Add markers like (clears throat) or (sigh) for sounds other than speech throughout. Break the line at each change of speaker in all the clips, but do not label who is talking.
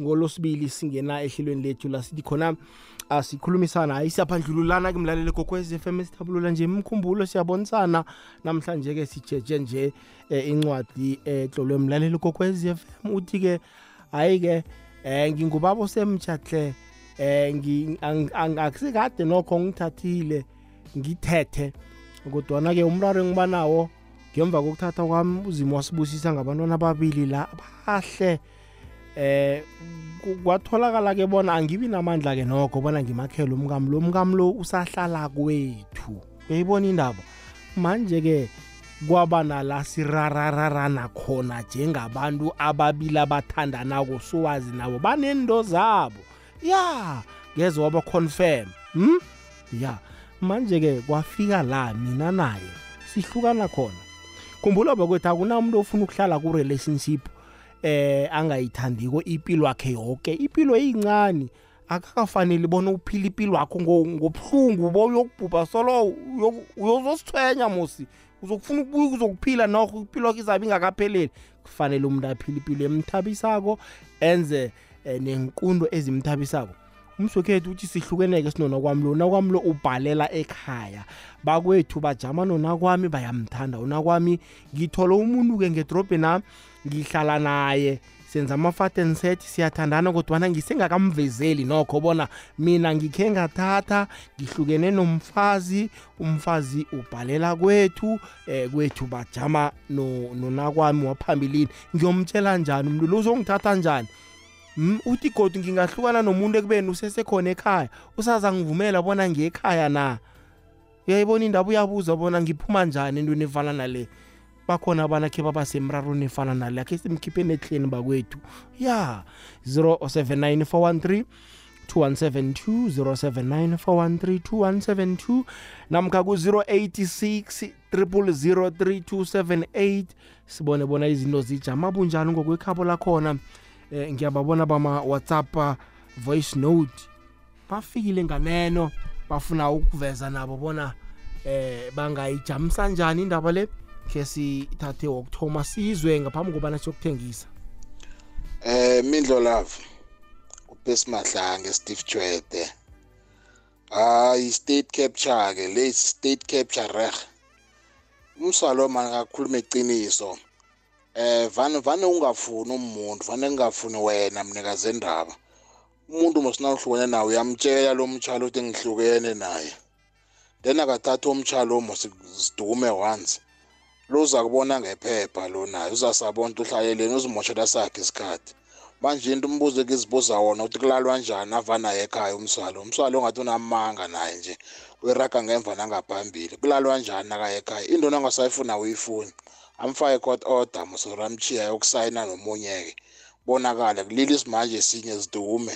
ngolosibili singena ehlelweni lethu la sithi khona asikhulumisana hayi siyaphandlululana ke mlaleli kokwez FM esithabulula nje imkhumbulo siyabonisana. Namhlanje ke sijeje nje eh, incwadi etlolwe mlaleli kokwez FM uthi ke hayi ke eh ngingubaba semtshatle eh akusikade nokho ngithathile ngithethe. Kodwana ke umraro engibanawo ngemva kokuthatha kwami uzimo wasibusisa ngabantwana ababili la bahle. Eh kwatholakala ke bona angibi namandla ke nokho bona ngimakhele umkami lo. Mkami lo usahlala kwethu. Uyayibona indaba? Manje ke kwaba nala sirarararana khona njengabantu ababili abathandanako sowazi nabo. Banendo zabo. Ya ngeze waba confirm. Hm ya manje ke kwafika la mina naye. Sihlukana khona. Khumbula bakwethu akunamuntu ofuna ukuhlala ku relationship eh angayithandiko impilo yakhe yonke impilo eyincane akakafanele bona uphila impilo yakho ngobuhlungu ubo uyokubhubha solo uyozosithwenya musi. Uzokufuna ukubuya uzokuphila nokho impilo yakho izabe ingakapheleli. Kufanele umuntu aphile impilo emthabisako enze eh, nenkundo ezimthabisako. Umsokhethu uthi sihlukeneke sinona kwami lo nakwami lo ubhalela ekhaya. Bakwethu bajama nona kwami bayamthanda. Una kwami ngithola umuntu ke ngedrobheni nami ngihlala naye senza ama-fat and set siyathandana kodwana ngisengakamvezeli nokho bona mina ngikhe ngathatha ngihlukene nomfazi umfazi ubhalela kwethu eh kwethu bajama nonakwami no waphambilini. Ngiyomtshela njani umuntu lo uzongithatha njani? Uthi godi ngingahlukana nomuntu ekubeni usesekhona ekhaya usaza ngivumela bona ngiyekhaya na? Uyayibona indaba uyabuza bona ngiphuma njani entweni efana nale bakhona abana khe babasemrarweni efana nale. Akhe simkhipheni ehleni bakwethu. Ya 079413 2172 0794132172 namkha ku-086 003278 sibone bona izinto zijama bunjani ngokwekhabo lakhona. Eh, ngiyababona bama WhatsApp voice note. Bafikile nganeno bafuna ukuveza nabo bona eh bangayijamisa njani indaba le? Ke sithathe wokuthoma sizwe ngaphambi kobana siyokuthengisa?
Eh mindlo love ubesimahlange Steve Chwede hayi state capture ke le state capture reg umsalo man kakhuluma iqiniso. Eh vane vane ungafuni umuntu vane ngingafuni wena mnikazi endaba umuntu mosina uhlukene nawe uyamtshela lo mtshalo ukuthi ngihlukene naye. Then akathatha umtshalo mosidume once. Luza kubona ngephepha lo naye uzasabona ukuthi uhlaleleni uzimoshela sakhe isikhathi. Manje into umbuzo ekizibuza wona ukuthi kulalwa njani avanaye ekhaya umswalo umswalo ongathi unamanga naye nje uyiraga ngemva nangaphambili. Kulalwa njani nakaye ekhaya? Into nangasayifuna uyifuni amfake court order musoramchiya yokusayina nomunye-ke. Bonakala kulile isimanje esinye zidume.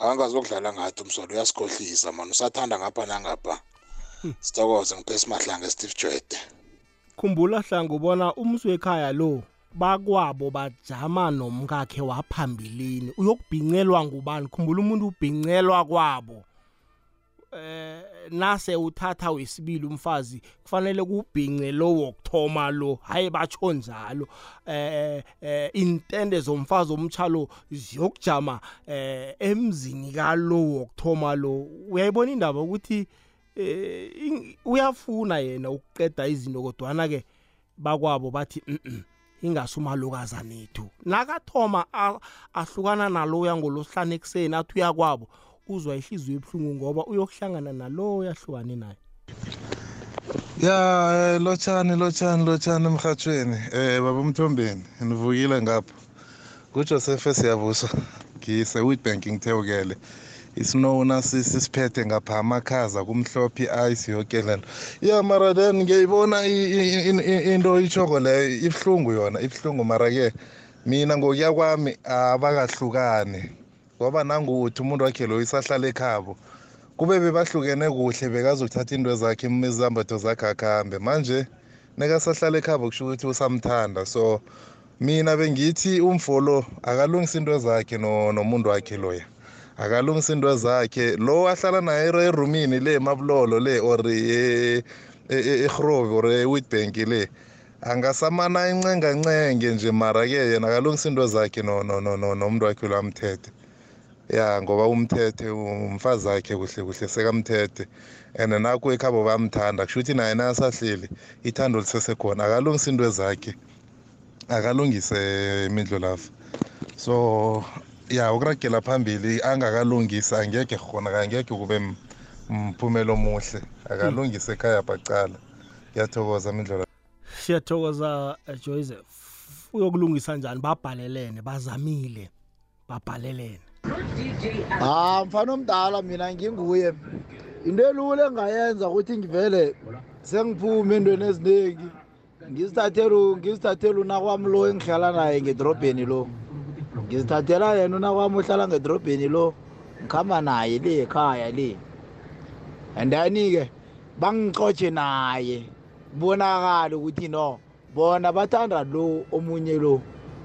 Akangazokudlala ngathi umsolo uyasikhohlisa mani usathanda ngapha nangapha. Sithokoze ngiphesi mahlanga steve jwede
khumbula hlanga ubona umsi wekhaya lo bakwabo bajama nomkakhe waphambilini. Uyokubhincelwa ngubani? Khumbula umuntu ubhincelwa kwabo. Eh nase uthatha wesibili umfazi kufanele kubhince lo wokthoma lo. Hayi batsho njalo. Eh eh intende zomfazi omtshalo ziyokujama eh emzini kalo wokthoma lo. Uyayibona indaba ukuthi eh uyafuna yena ukuqeda izinto kodwana ke bakwabo bathi mhm ingasumalukaza nethu nakathoma ahlukana naloya ngolosihlanu ekuseni athi uyakwabo uzwa ihliziyo ebuhlungu ngoba uyokuhlangana nalo yahlukane naye.
Ya lotshani lotshani lotshani emhathweni eh baba umthombeni nivukile ngapha. Kujoseph siyabusa. Ngise-witbank ngithewukele. Isinona sisiphethe ngapha amakhaza kumhlophe i-ice yoke lento ya mara then ngiyayibona into itshoko leyo ibuhlungu yona ibuhlungu mara-ke mina ngokuya kwami abakahlukane ngoba nangukuthi umuntu wakhe lo isahlala ekhabo kube bebahlukene kuhle bekazokuthatha into zakhe izambatho zakhe akhambe. Manje nekasahlala ekhabo kusho ukuthi usamthanda. So mina bengithi umfolo akalungisa into zakhe nomuntu wakhe loya. Akalungisa into zakhe lo ahlala naye erumini le emabulolo le or egrovi or ewitbank le angasamana incengancenge nje mara-ke yena akalungisa into zakhe no- no- no- no- nomuntu wakhe lo amthethe ya ngoba umthethe umfazi wakhe kuhle kuhle sekamthethe. And nakho ekhabo bamthanda kusho ukuthi naye nasahleli ithando lisesekhona. Akalungisa into zakhe akalungise imidlo lafa so ya ukuragela phambili angakalungisi angekhe khona angekhe kube m- mphumela omuhle. Akalungise ekhaya bacala ngiyathokoza imidlo
siyathokoza eh, joseph uyokulungisa njani? Babhalelene bazamile. Babhalelene.
Ha mfana omdala mina nginguye. Into elula engayenza ukuthi ngivele sengiphume entweni eziningi ngizithathela ngizithathela unakwami lo engihlala naye ngedorobheni lo. Ngizithathela yena unakwami ohlala ngedorobheni lo ngihamba naye le ekhaya le. And then-ke bangixotshe naye kubonakale ukuthi no bona bathanda lo omunye lo.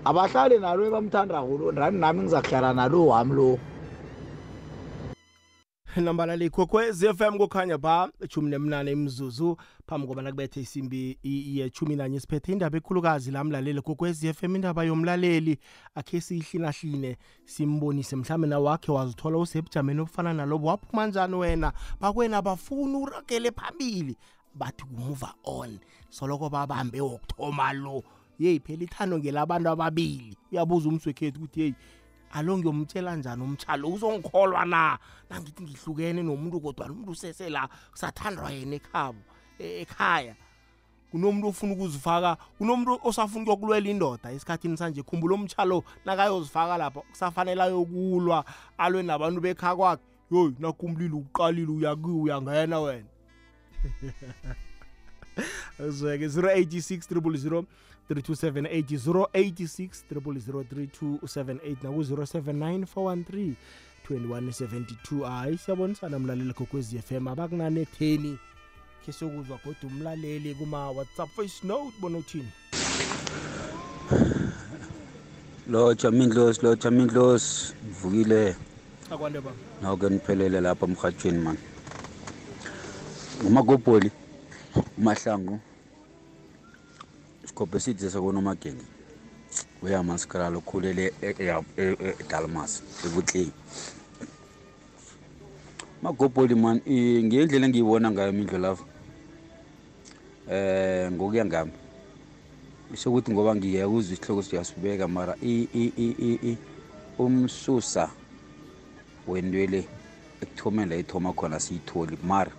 Abahlali nalo ebamthandako lo nami ngizakuhlala nalo wami lo (laughs)
nambala likhokhwez FM kukhanya ba echumi nemnane imzuzu phambi kobana kubethe isimbi i- yechumi nanye siphethe indaba ekhulukazi la mlaleli kokwez FM indaba yomlaleli. Akhe siyihlina-hline simbonise mhlawumbe na wakhe wazithola usebujameni obufana nalobo waphuma njani wena? Bakwena abafuni uragele phambili. Bathi ku-move on. Soloko babambe wokuthoma lo. Yeyi phela ithando ngelabantu ababili. Uyabuza umswekhethu ukuthi yeyi alo ngiyomtshela njani umtshalo? Uzongikholwa na? Nangithi ngihlukene nomuntu kodwa umuntu usesela kusathandwa yena ekhabo e- ekhaya. Kunomuntu ofuna ukuzifaka kunomuntu osafuna ukuyokulwela indoda esikhathini sanje. Khumbula umtshalo nakayozifaka lapha kusafanele ayokulwa alwe nabantu bekhaya kwakhe. Yoyi nakumlilo uqalile uyakiwe uyangena wena. Zweke 086 000 3278 086 3278 naku-079 413 2172 hayi siyabonisana mlaleli kokwezi FM abakunane etheni khe siyokuzwa kodwa umlaleli kuma-whatsapp voice note bona uthini
lotsha mindlosi lotsha mindlosi ngivukile
akwande ba
nawuke niphelele lapha emhathweni mani ngumagobholi umahlangu sikhophe sidze sakonomagenge uyamasikala okhulele edalmas ebutleni. Magobholi mani eh, ngendlela engiyibona ngayo mindlo lapha eh ngokuya ngami sokuthi ngoba ngiyakuzwa isihloko siyasibeka mara umsusa wentwele ekuthomeni la ithoma khona siyitholi mara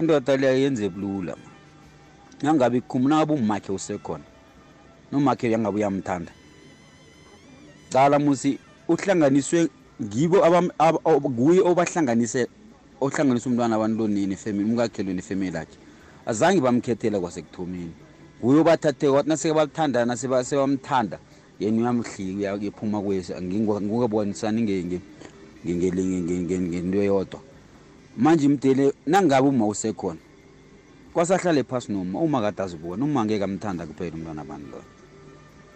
indoda leyo yenze bulula nangabe khumnaba umakhe usekhona nomakhe yangabe uyamthanda cala musi uhlanganiswe ngibo abam- ab- ob- nguye obahlanganise ohlanganisa umntwana abantlonini ifamily umkakhe nefamily yakhe azange bamkhethela kwasekuthomeni nguye obathathe wathi naseke bathandana seba- sebamthanda yena uyamhlika uyaphuma kwesi ngingakabonisani ngento yodwa manje imdele nangabe uma usekhona kwasahlale phasi noma uma kade azibona uma ngeke amthanda kuphela umntwana abantu loyo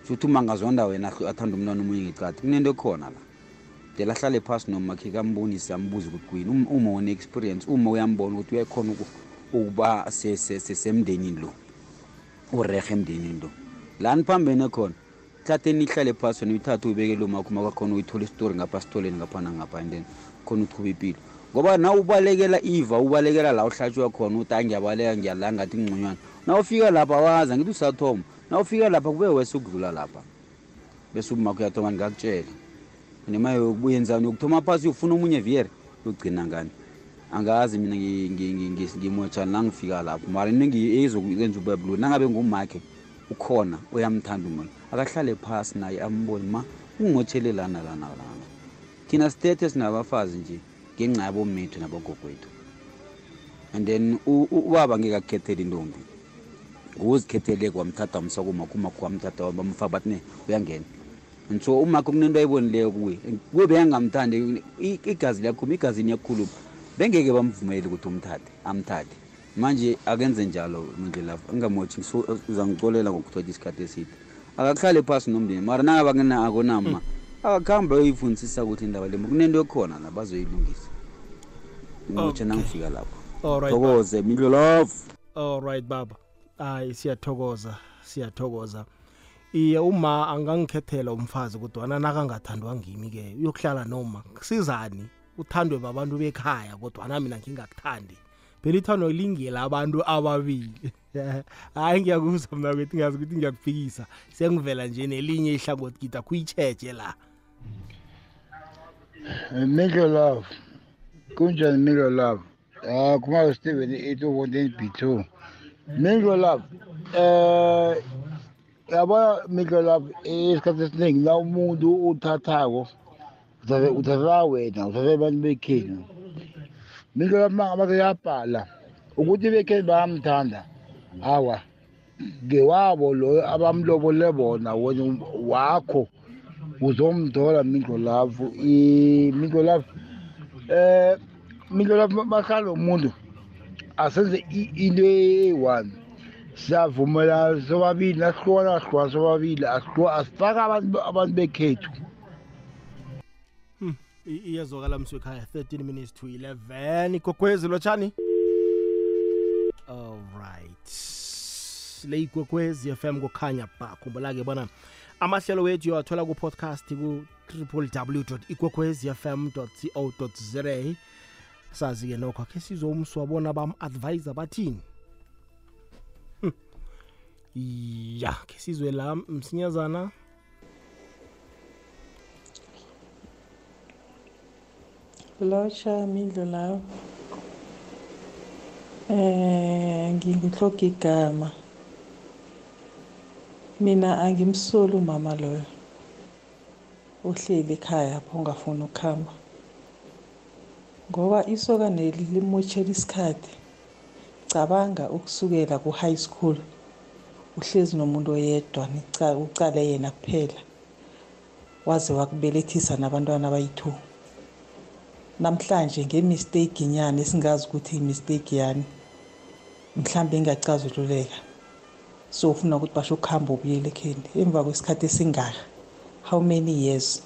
futhi uma ngazonda wena ahl- athanda umntwana omunye ngeqadi kunento ekhona la. Dela ahlale phasi noma khe kambonise ambuze ukuthi kuyini Um- uma une-experience uma uyambona ukuthi uyakhona uku- ukuba se- se- se- semndenini lo urehe emndenini lo. Lani phambene khona thatheni ihlale phasi wena uyithathe uyibeke lo makho makwakhona uyithola isitori ngapha sitoleni ngapha nangapha and then khona uqhuba impilo ngoba na ubalekela iva ubalekela la uhlatshwa khona uthi angiyabaleka ngiyala ngathi ngconywana na ufika lapha wazi angithi usathoma. Na ufika lapha kube wese ukudlula lapha. Bese umakho uyathoma ngakutshela nema yokubuyenzani yokuthoma phasi uyofuna omunye viere yogcina ngani? Angazi mina ngi- ngi- ngi- ngi- ngimotshani nangifika lapho. Mara nengiyenza ubabulula nangabe ngumakhe ukhona uyamthanda umuntu akahlale phasi naye ambone ma ungimotshele lana lana lana thina sithethe sinabafazi nje. Ngenxa yabomethu nabogogwethu and then u- u- ubaba ngeke akukhethele intombi nguzikhethele kwamthatha wamsakuma kumakho wamthatha bamfa bathi ne uyangena. And so umakho kunento ayibonileyo kuye kuye beyangamthandi i- igazi liyakhuluma igazini yakhuluma bengeke bamvumele ukuthi umthathe amthathe. Manje akenze njalo mindlelapho engamotshi uzangicolela ngokuthola isikhathi eside. Akakuhlale phasi nomndeni mara nangaba akonama akakuhambe ayoyifunisisa ukuthi indaba le kunento ekhona la bazoyilungisa. Ngotshe
Okay.
nangifika lapho.
Alright baba.
thokoze mindlelapho
alright baba. Hayi siyathokoza siyathokoza. Iye uma angangikhethela umfazi kodwana nakangathandwa ngimi ke uyokuhlala noma? Kusizani? Uthandwe babantu bekhaya kodwana mina ngingakuthandi. Phela ithandwa lingela abantu ababili. (laughs) Hayi ngiyakuzwa mna kwethu ngazi ukuthi ngiyakufikisa. Sengivela nje nelinye ihlangothi ngida kuyitsheje la.
Milo Love. Kunjani Milo Love? Ah, kuma Steven itu wonten B2. Milo Love. Eh yaba Milo Love isikhathi esiningi la umuntu uthathako uthathe uthatha wena uthathe abantu bekhenu. Milo Love mangaba yabhala ukuthi bekhenu bayamthanda. Hawa. Ngewabo lo abamlobole bona wena wakho uzomdola Milo Love i Milo Love eh Milo Love bahlala umuntu asenze i- into eyi-one. Siyavumela sobabili nasihlukana sihlukana sobabili asihluka asifake abantu abantu bekhethu.
I- iyezwakala mswekhaya 13 minutes to 11 igogwezi lotshani? Alright le igogwezi fm kukhanya ba khumbula-ke bona amahlelo wethu uyawathola ku-podcast ku-www igogwezi fm co za sazi-ke nokho akhe sizwe umswa bona bam-advisa bathini Hmm. ya khe sizwe la msinyazana
Lotsha mindlu lawo. Eh ngingihloga igama. Mina angimsoli umama loyo. Uhleli ekhaya apho ungafuni ukuhamba. Ngoba isoka neli limoshela isikhathi. Cabanga ukusukela ku high school uhlezi nomuntu oyedwa ucale yena kuphela. Waze wakubelethisa nabantwana abayi-2. namhlanje ngemistake nyana esingazi ukuthi imistake yani mhlambe ingacazululeka so ufuna ukuthi basho ukuhamba ubuyele ekheni emva kwesikhathi esingaka how many years?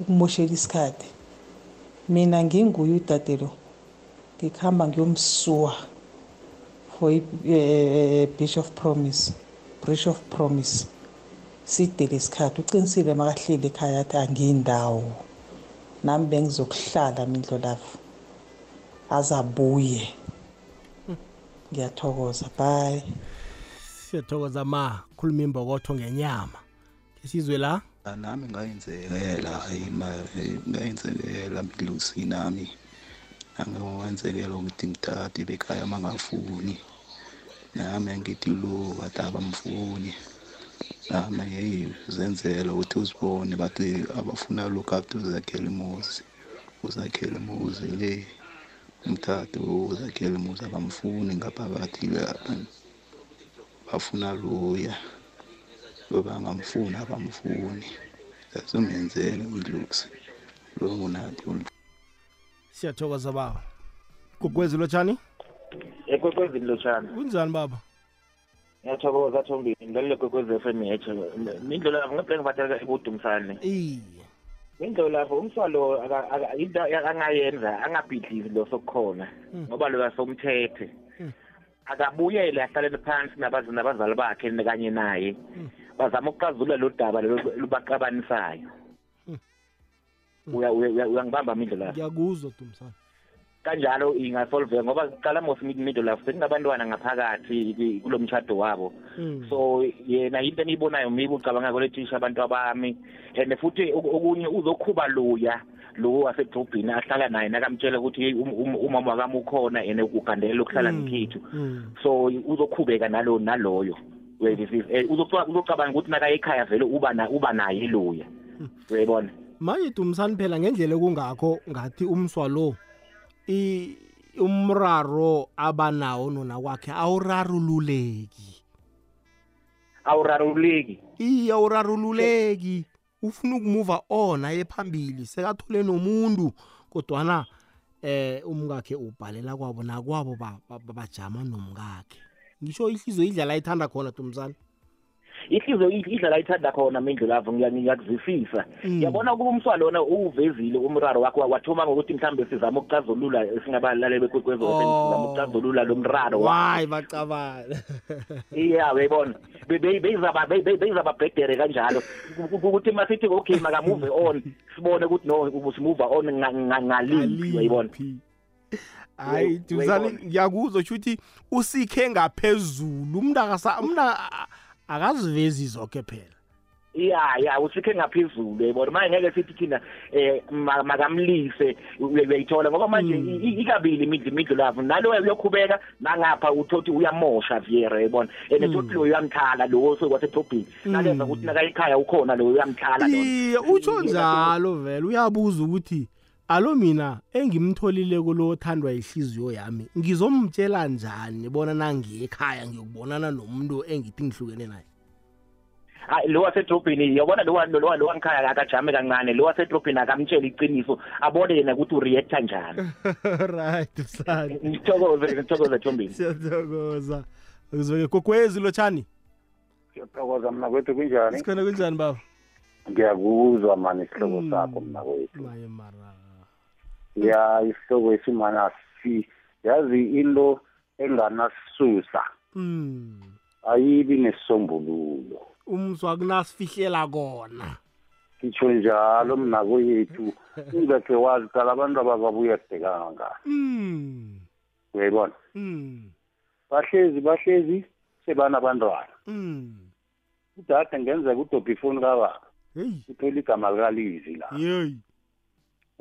Ukumoshela isikhathi. Mina nginguye udadelo ngikuhamba ngiyomsuwa for i- bridge of promise bridge of promise. Side lesikhathi uqinisile makahleli ekhaya athi angiyindawo nami bengizokuhlala mindlolavu azabuye. Ngiyathokoza. Bye.
Siyathokoza ma khuluma imbokotho ngenyama. Ke sizwe la?
Nami ngayenzekela hayi ma- eh, ngayenzekela mdlusi nami. Angewenzekela ukuthi ngithathe bekhaya mangafuni nami angithi lo kade abamfuni nami yeyi zenzela ukuthi uzibone bathi abafuna look after uzakhela imuzi uzakhela imuzi le umthathe uzakhela imuzi abamfuni ngaphakathi lapha bafuna loya. Lo bangamfuni abamfuni zasumenzele udlusi lo ngunathi
siyathokoza baba. Gogwezi lotshani?
Ekwekwezini lotshana
kunjani baba?
Ngiyathokoza thombini ngilalele kwekwezi f m yethu mindlo lapho ngaphela ngiphatheka ebudumsane
iye.
Mindlo lapho umswalo aka- aka- into angayenza angabhidlizi lo sokukhona ngoba lo asomthethe. Akabuyele ahlalele phansi nabazi- nabazali bakhe kanye naye. Bazama ukuxazulula lo daba lolu lubaxabanisayo. Uya- uya- uya- uyangibamba mindlo lapho
ngiyakuzwa dumsana.
Kanjalo ingasolveka ngoba qala mos imido lapho sekunabantwana ngaphakathi ki- kulo mshado wabo.
Mm.
so yena into eniyibonayo mibi ucabanga kolethisha abantu abami and futhi oku- okunye uzokhuba luya lo wasedrobhini ahlala naye nakamtshela ukuthi "Hey, um- um- umama wakami ukhona and ugandelela ukuhlala
Mm.
ngekhethu
Mm.
so uzokhubeka nalo naloyo. Uyayizwisisa? Eh, uzoca- uzocabanga ukuthi nakaye ekhaya vele uba na- uba naye luya uyayibona?
Manje dumsani phela ngendlela kungakho ngathi umswa lo i umraro abanawo nona kwakhe awurarululeki.
Awuraruleki
iye awurarululeki. Ufuna ukumuva on aye phambili sekathole nomuntu kodwana eh umkakhe ubhalela kwabo nakwabo ba- ba- ba- bajama nomkakhe. Ngisho ihliziyo idlala ayithanda khona dumsana
ihliziyo idlala ithanda khona mindlu lapho ngiya- ngiyakuzwisisa.
Mm.
ngiyabona kuba umswa lona uwuvezile umraro wakho wathoma ngokuthi mhlawumbe sizama ukucazulula singabalaleli bekwekwezi FM sizama ukucazulula lo mraro wakho
wayi bacabana (laughs)
iya uyayibona. Be- be- beyizaba be- be- beyizaba bhedere kanjalo. Ku- ku- ukuthi masithi okay makamove on sibone ukuthi no simove on nga- nga- ngaliphi? uyayibona.
Hayi
Uyay-
duzane
uyayibona?
ngiyakuzwa ukuthi usikhe ngaphezulu. Umuntu akasa umuntu a- akazivezi zonke phela.
Ya ya usikhe ngaphezulu uyayibona manje ngeke sithi thina eh ma- makamlise uy- uyayithola ngoba manje i- i- ikabili imidlo imidlo lapho nalo uyokhubeka nangapha uthothi uyamosha viera uyayibona and thothi lo uyamthala lo osekwathi edrobheni nakenza ukuthi nakayikhaya ukhona lo uyamthala lo.
Iye utsho njalo vele. Uyabuza ukuthi alo mina engimtholile kulo othandwa ihliziyo yami ngizomtshela njani bona nangiye ekhaya ngiyokubonana nomuntu engithi ngihlukene naye?
Hayi lo wasedrobheni yabona lo wa- lo wa- lo wangikhaya akajame kancane lo wasedrobheni akamtshela iqiniso abone yena ukuthi ureacta njani. (laughs)
Right msana.
Ngithokoze ngithokoze thombeni.
Siyathokoza. Ukuzoke kokwezi lotshani.
Siyathokoza mna kwethu kunjani?
Sikhona kunjani baba?
Ngiyakuzwa mani isihloko
Mm.
sakho mna kwethu.
Maye mara
ya isihloko esimana si yazi into enganasisusa
mm
ayibi nesisombululo.
Umzwa kunasifihlela kona.
Ngitsho njalo mna kwethu ungekhe wazi qala abantu abababuya kubhekanga
mm
uyayibona?
Mm
bahlezi bahlezi sebanabantwana.
Mm
udade ngenzeka udobha ifoni kababa.
Hey.
Uthole igama likalizi la.
Yeyi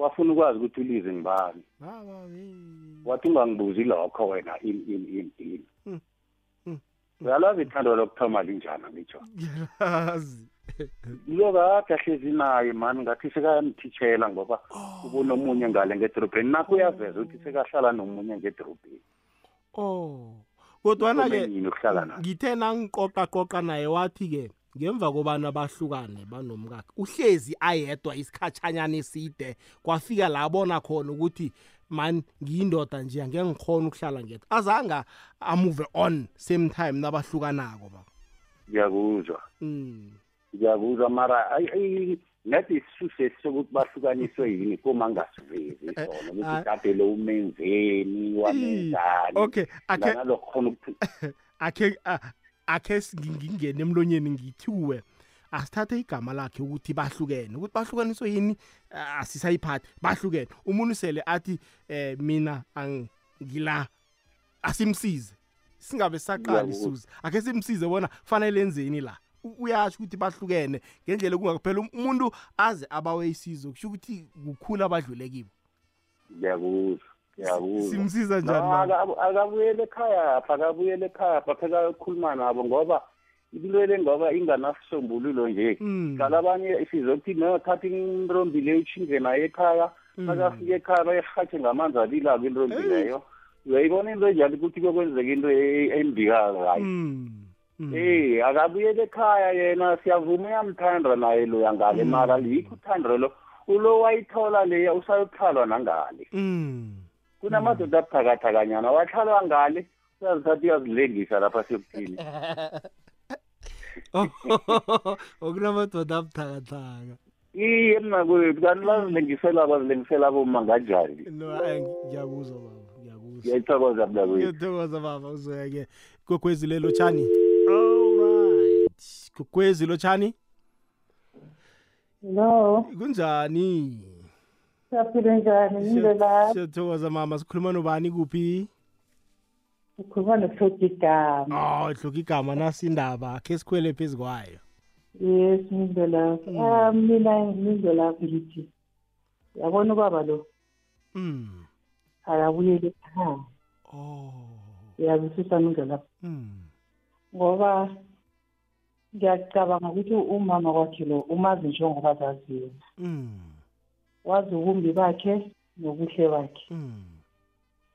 wafuna ukwazi ukuthi ulizi ngibani?
Baba hey
wathi ungangibuzi lokho wena ini ini ini ini
Mm, mm,
uyalazi ithando lokuthoma linjani ngitsho?
Ngiyalazi.
Lo kade ahlezi naye mani ngathi sekayamthitshela ngoba ubonomunye ngale ngedorobheni nakho uyaveza ukuthi sekahlala nomunye ngedorobheni
oh. Kodwana-ke
Umenini ukuhlala naye?
ngithe nangiqoqaqoqa naye wathi-ke ngemva kobana bahlukane banomkakhe uhlezi ayedwa isikhatshanyana eside kwafika la abona khona ukuthi man ngiyindoda nje angeke ngikhona ukuhlala ngedwa azange amove on same time nabahlukanako baba
ngiyakuzwa
mm.
ngiyakuzwa mara nathi isisuse sokuthi bahlukaniswe yini koma ngasivezi
Eh,
sona
ah.
ukuthi kade lo umenzeni wamenzani
okay akhe
nalokhona ukuthi (laughs)
akhe a- akhe si- ngi- ngingene emlonyeni ngithiwe asithathe igama lakhe ukuthi bahlukene. Ukuthi bahlukaniswe yini? Ah, asisayiphathi bahlukene. Umuntu sele athi eh mina ang- ngila asimsize. Singabe saqala
Ngiyakuzwa.
isuze akhe simsize bona fanele enzeni la? U- uyasho ukuthi bahlukene. Ngendlela kungakuphela umuntu aze abawe isizo kusho ukuthi kukhulu abadlule kibo.
Ngiyakuzwa ngiyakuzwa.
Simsiza njani
No,
mama?
aka- akabuyele ekhaya pha akabuyele ekhaya pha phela ukukhuluma nabo ngoba ibulwele ngoba inganasisombululo nje
Mm.
qala abanye sizokuthi nothatha intombi leyo ushinge nayo ekhaya
Mm.
nakafika ekhaya bayirhatshe ngamanzi abilako intombi
Hey.
leyo uyayibona into enjalo ukuthi kuyokwenzeka into e- embikako hayi
Mm. Mm.
Eh akabuyele ekhaya yena siyavuma uyamthanda naye loya ngale
Mm.
mara likho uthando lo ulo wayithola leya usayothalwa nangale
Mm.
Kunamadoda abuthakathakanyana wathalwa ngale uyazithatha uyazilengisa lapha sekuthini? (laughs)
Okunamadoda abuthakathaka
iye mna kwethu kanti bazilengisela bazilengisela boma kanjani
no hayi, ngiyakuzwa baba ngiyakuzwa.
Ngiyayithokoza mna kwethu.
Ngiyathokoza baba uzoyake gogwezi lelo tshani alright gogwezi lo tshani
No,
kunjani?
Siyaphila njani? Nile la
siyathokoza mama. Sikhuluma nobani kuphi?
Ukhuluma nokuhlothi igama
oh ihloka igama nasindaba khe sikhwele phezu kwayo.
Yes nile la Ah, mina nile la ngithi yabona ubaba lo?
Mm.
Akabuyele ekhaya
oh.
Uyazwisisa nile la
mm.
Ngoba ngiyacabanga ukuthi umama kwakhe lo umazi njengoba zaziyo
mm.
Wazi ubumbi bakhe nobuhle bakhe.
Mm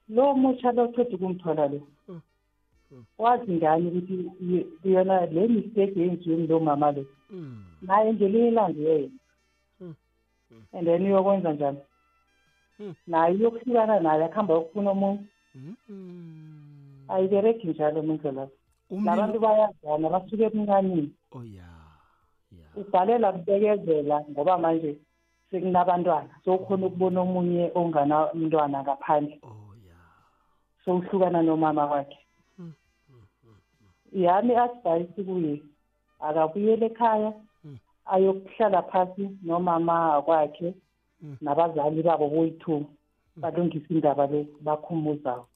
lo mutsha lo qeda ukumthola lo.
Mm.
wazi ngani ukuthi ye- yona le mistake yenziwe ngulo mama lo?
Mm
naye ngelinye ilanga yena
Mm.
and then uyokwenza njani?
Mm.
naye uyokuhlukana naye akuhamba yokufuna omunye.
Mm
ayibereki njalo mindlela
umlilo
nabantu bayazana basuke ebuncanini
oh ya ya
ubhalela kubekezela ngoba manje sekunabantwana. Sowukhona ukubona omunye onganamntwana ngaphandle.
Oh ya
sowuhlukana nomama wakhe.
Mm,
yami advice kuye akabuyele ekhaya
Mm.
ayokuhlala phasi nomama kwakhe
Mm.
nabazali babo boyi-two balungise indaba le bakhumuzayo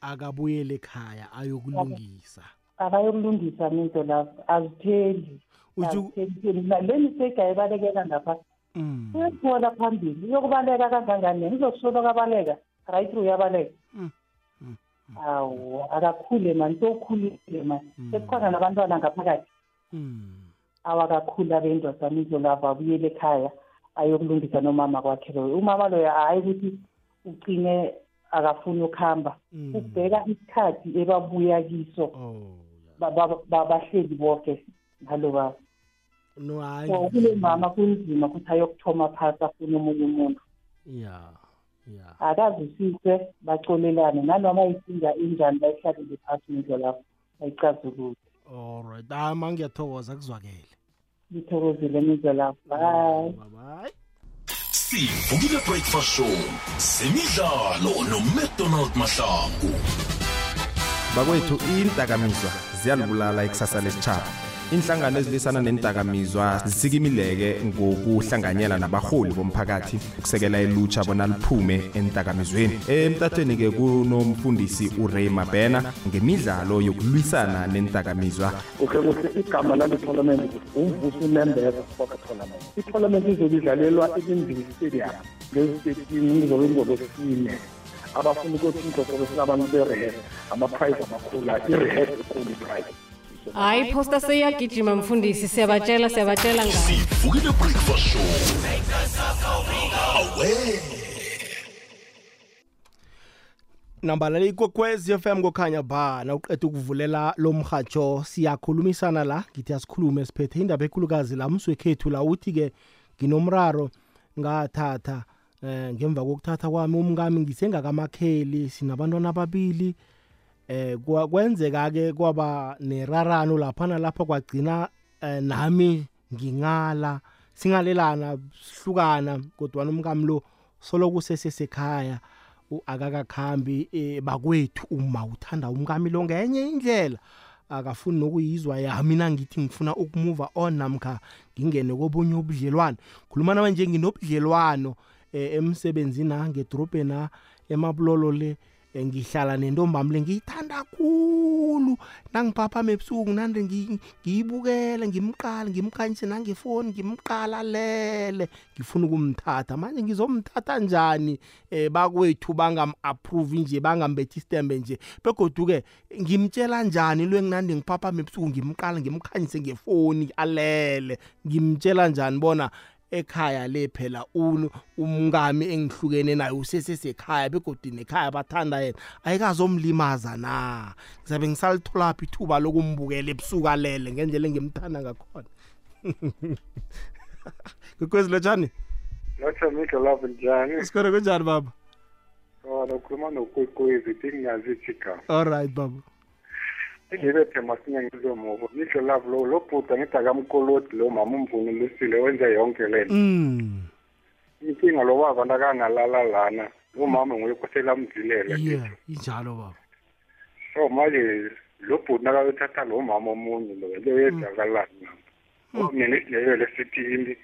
akabuyele ekhaya ayokulungisa.
Akayokulungisa into lapho azitheli
Utsho-
azitheli le mistake ayibalekela ngapha
Mm,
uyakuthola phambili uyokubaleka kangangani ngizokusola kabaleka right through uyabaleka
Mm. Mm.
awu akakhule mani sowukhulile mani sekukhona nabantwana ngaphakathi
mm.
awakakhula bendodana indlolava abuyele ekhaya ayokulungisa nomama kwakhe loyo umama loyo hhayi ukuthi ugcine akafuni ukuhamba
Mm.
ubheka isikhathi ebabuya kiso
oh
ba- ba- ba- bahleli bonke ngalo baba
no
so
hayi
kule mama kunzima ukuthi ayokuthoma phasi afune omunye umuntu.
Ya ya.
Akazwisise baxolelane nanoma isinga injani bayihlalele phasi ngendlo lapho bayicazulule.
Alright hayi ma ngiyathokoza kuzwakele.
Ngithokozile ngendlo lapho. Bye.
Bye
sivukile breakfast show zemidlalo nomcdonald mahlangu.
Bakwethu iindakamizwa ziyalibulala ikusasa lesitshaba inhlangano ezilwisana nentakamizwa zisikimileke ngokuhlanganyela nabarholi bomphakathi ukusekela ilutsha bona liphume entakamizweni emtatweni-ke kunomfundisi uray mabena ngemidlalo yokulwisana nentakamizwa
kuhle kuhle igama lale parliament umvuso unembeza sport tournament iparliament izobe idlalelwa ekimbili stadium ngezitetin izobe ingolosine abafuna izobe sinabantu be-rehes ama-prize amakhula i-rehes ekhulu i-prize.
Hayi phosta seyiyagijima mfundisi siyabatshela siyabatshela ngayo
sivukile breakfast show. Awe
nambalala ikokwezi FM kokhanya ba nawuqeda ukuvulela lo mhatsho siyakhulumisana la ngithi asikhulume siphethe indaba ekhulukazi la mswekhethu la uthi-ke nginomraro ngathatha eh ngemva kokuthatha kwami umkami ngisengakamakheli sinabantwana ababili eh kwa- kwenzeka-ke kwaba nerarano lapha nalapha kwagcina eh, nami ngingala singalelana sihlukana kodwa umkami lo solo kusesesekhaya u- akakakhambi eh, bakwethu uma uthanda umkami lo ngenye indlela. Akafuni nokuyizwa yami nangithi ngifuna ukumuva on namkha ngingene kobunye ubudlelwano. Khuluma nama nje nginobudlelwano eh, emsebenzini na ngedorobheni na emabulolo le eh, ngihlala nentombami le ngiyithanda khulu. Nangiphaphama ebusuku nande ngi- ngiyibukele ngimqala ngimkhanyise nangefoni ngimqala lele ngifuna ukumthatha. Manje ngizomthatha njani? Eh bakwethu bangam-approve nje bangambethi istembe nje. Begodu-ke ngimtshela njani lo enginande ngiphaphama ebusuku ngimqala ngimkhanyise ngefoni alele ngimtshela njani bona ekhaya le phela unu umngami engihlukene naye usesesekhaya begodi nekhaya bathanda yena ayikazomlimaza na? Ngizabe ngisalitholaphi ithuba lokumbukela ebusuku alele ngendlela engimthanda ngakhona? Kukwezi lotshani
Lotsha Mikho love njani?
sikhona kunjani baba?
Wona ukhuluma nokwekwezi ithi ngingazi igama.
alright baba.
Ngibethe masinya ngizomuva. Mikho love lo lo bhuda ngithi akamkoloti lo mama umvunulisile wenza yonke lento.
mm
Inkinga lo baba ndakangalala lana. Lo mama
yeah injalo baba
So manje lo bhuda nakayothatha lo mama omunye lo le yenzakalani. Oh mina isileyo lesithini.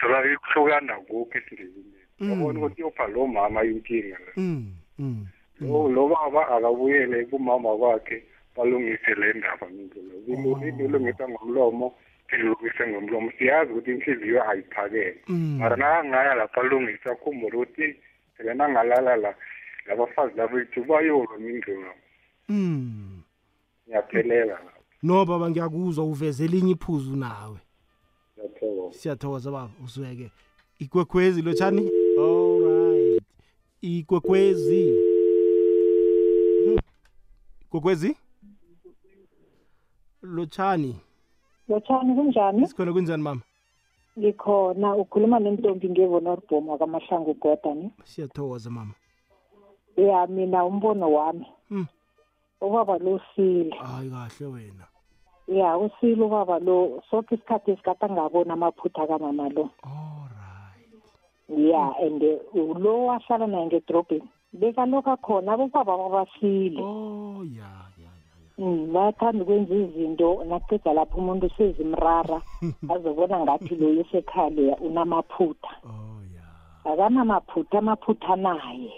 Sola ikuhlukana kuphi esindebeni. Yabona ukuthi yopha lo mama inkinga la.
mm mm
lo lo baba akabuyele kumama kwakhe balungise le ndaba mindlela ilungisa ngomlomo ilungise ngomlomo. Siyazi ukuthi inhliziyo ayiphakele
Mm.
mara nakangaya lapha alungisa khumbula ukuthi phela nangalala la labafazi labethu bayolwa mindlela
mm.
Ngiyaphelela
no baba ngiyakuzwa uveze elinye iphuzu nawe.
Ngiyathokoza
siyathokoza baba usweke ikwekwezi lotshani? Alright ikwekwezi. Hmm. Ikwekwezi lotshani.
Lotshani kunjani?
Sikhona kunjani mama?
Ngikhona. Ukhuluma nentombi ngevonorbhom wakamahlangu godani
siyathokoza mama.
Ya mina umbono wami.
Hmm.
ubaba losile
hayi kahle wena.
Ya usile ubaba lo. Soke isikhathi esikade angaboni amaphutha kamama lo. Ya and lo wahlala naye ngedrobheni. Bekalokhu akhona abobaba babasile.
Oh ya
Mm, bayathanda ukwenza izinto naqeda lapho umuntu sezimrara (laughs) azobona ngathi lo usekhaya leya unamaphutha akanamaphutha amaphutha anaye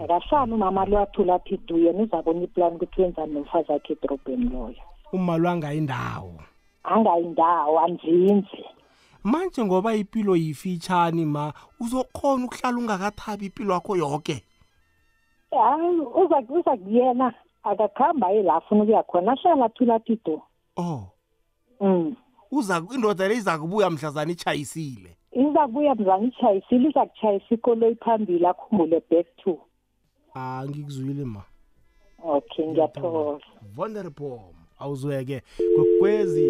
akahlani umama lo athula athi du yena uzabona iplani ukuthi wenzani nomfazi akhe edrobheni loyo.
Umalo angayindawo?
Angayindawo anzinzi
manje ngoba impilo yifitshani ma uzokhona ukuhlala ungakathabi impilo yakho yonke
hayi uza uza kuyena. Akakuhamba ye la afuna ukuya khona ahlala athula athi do
oh.
Mm.
Uza indoda le iza kubuya mhlazana ichayisile
iza kubuya mzana itshayisile iza kutshayisa ikoloyi phambili akhumbule back to.
Ah ngikuzwile ma.
Okay ngiyathokoza.
vulnerable awuzweke. Kwekwezi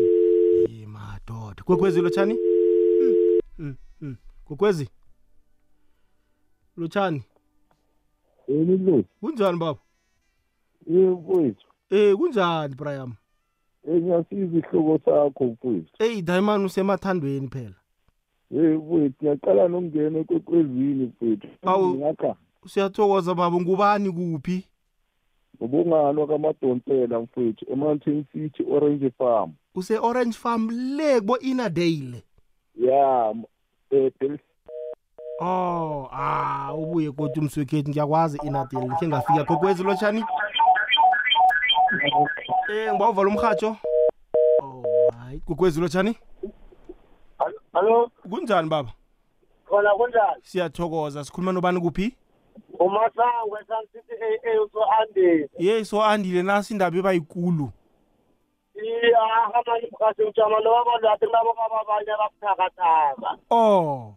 ye madoda. Kwekwezi lotshani? Mm, mm, mm. kwekwezi lotshani?
Yini lo
kunjani baba?
Ye mfowethu
eh kunjani brian?
Ngiyasiza ihloko sakho mfowethu.
Eyi diamond usemathandweni phela.
Ye mfowethu ngiyaqala nokungena ekwekwezini mfowethu.
Awu.
ngakha.
Siyathokoza baba. Ngubani kuphi?
Ubungalo kamadontela mfowethu emountain city orange farm.
Use-orange farm le kubo inadale
ya m- eh Bel-
oh ah ubuye kodwa umswekhethi ngiyakwazi inadale ngikhe ngafika. Kokwezi lotshani. Eh ngibawuvala umrhatsho. Oh hayi. Kokwezi lotshani
Hallo,
kunjani baba?
Khona kunjani?
siyathokoza. Sikhuluma nobani kuphi?
Umasango eSun City AA uso ande.
ye so andile nasi indaba ebayikulu.
Iya, hamani mkhathi ujama lo abantu athi nabo babanye ababuthakathaka.
oh.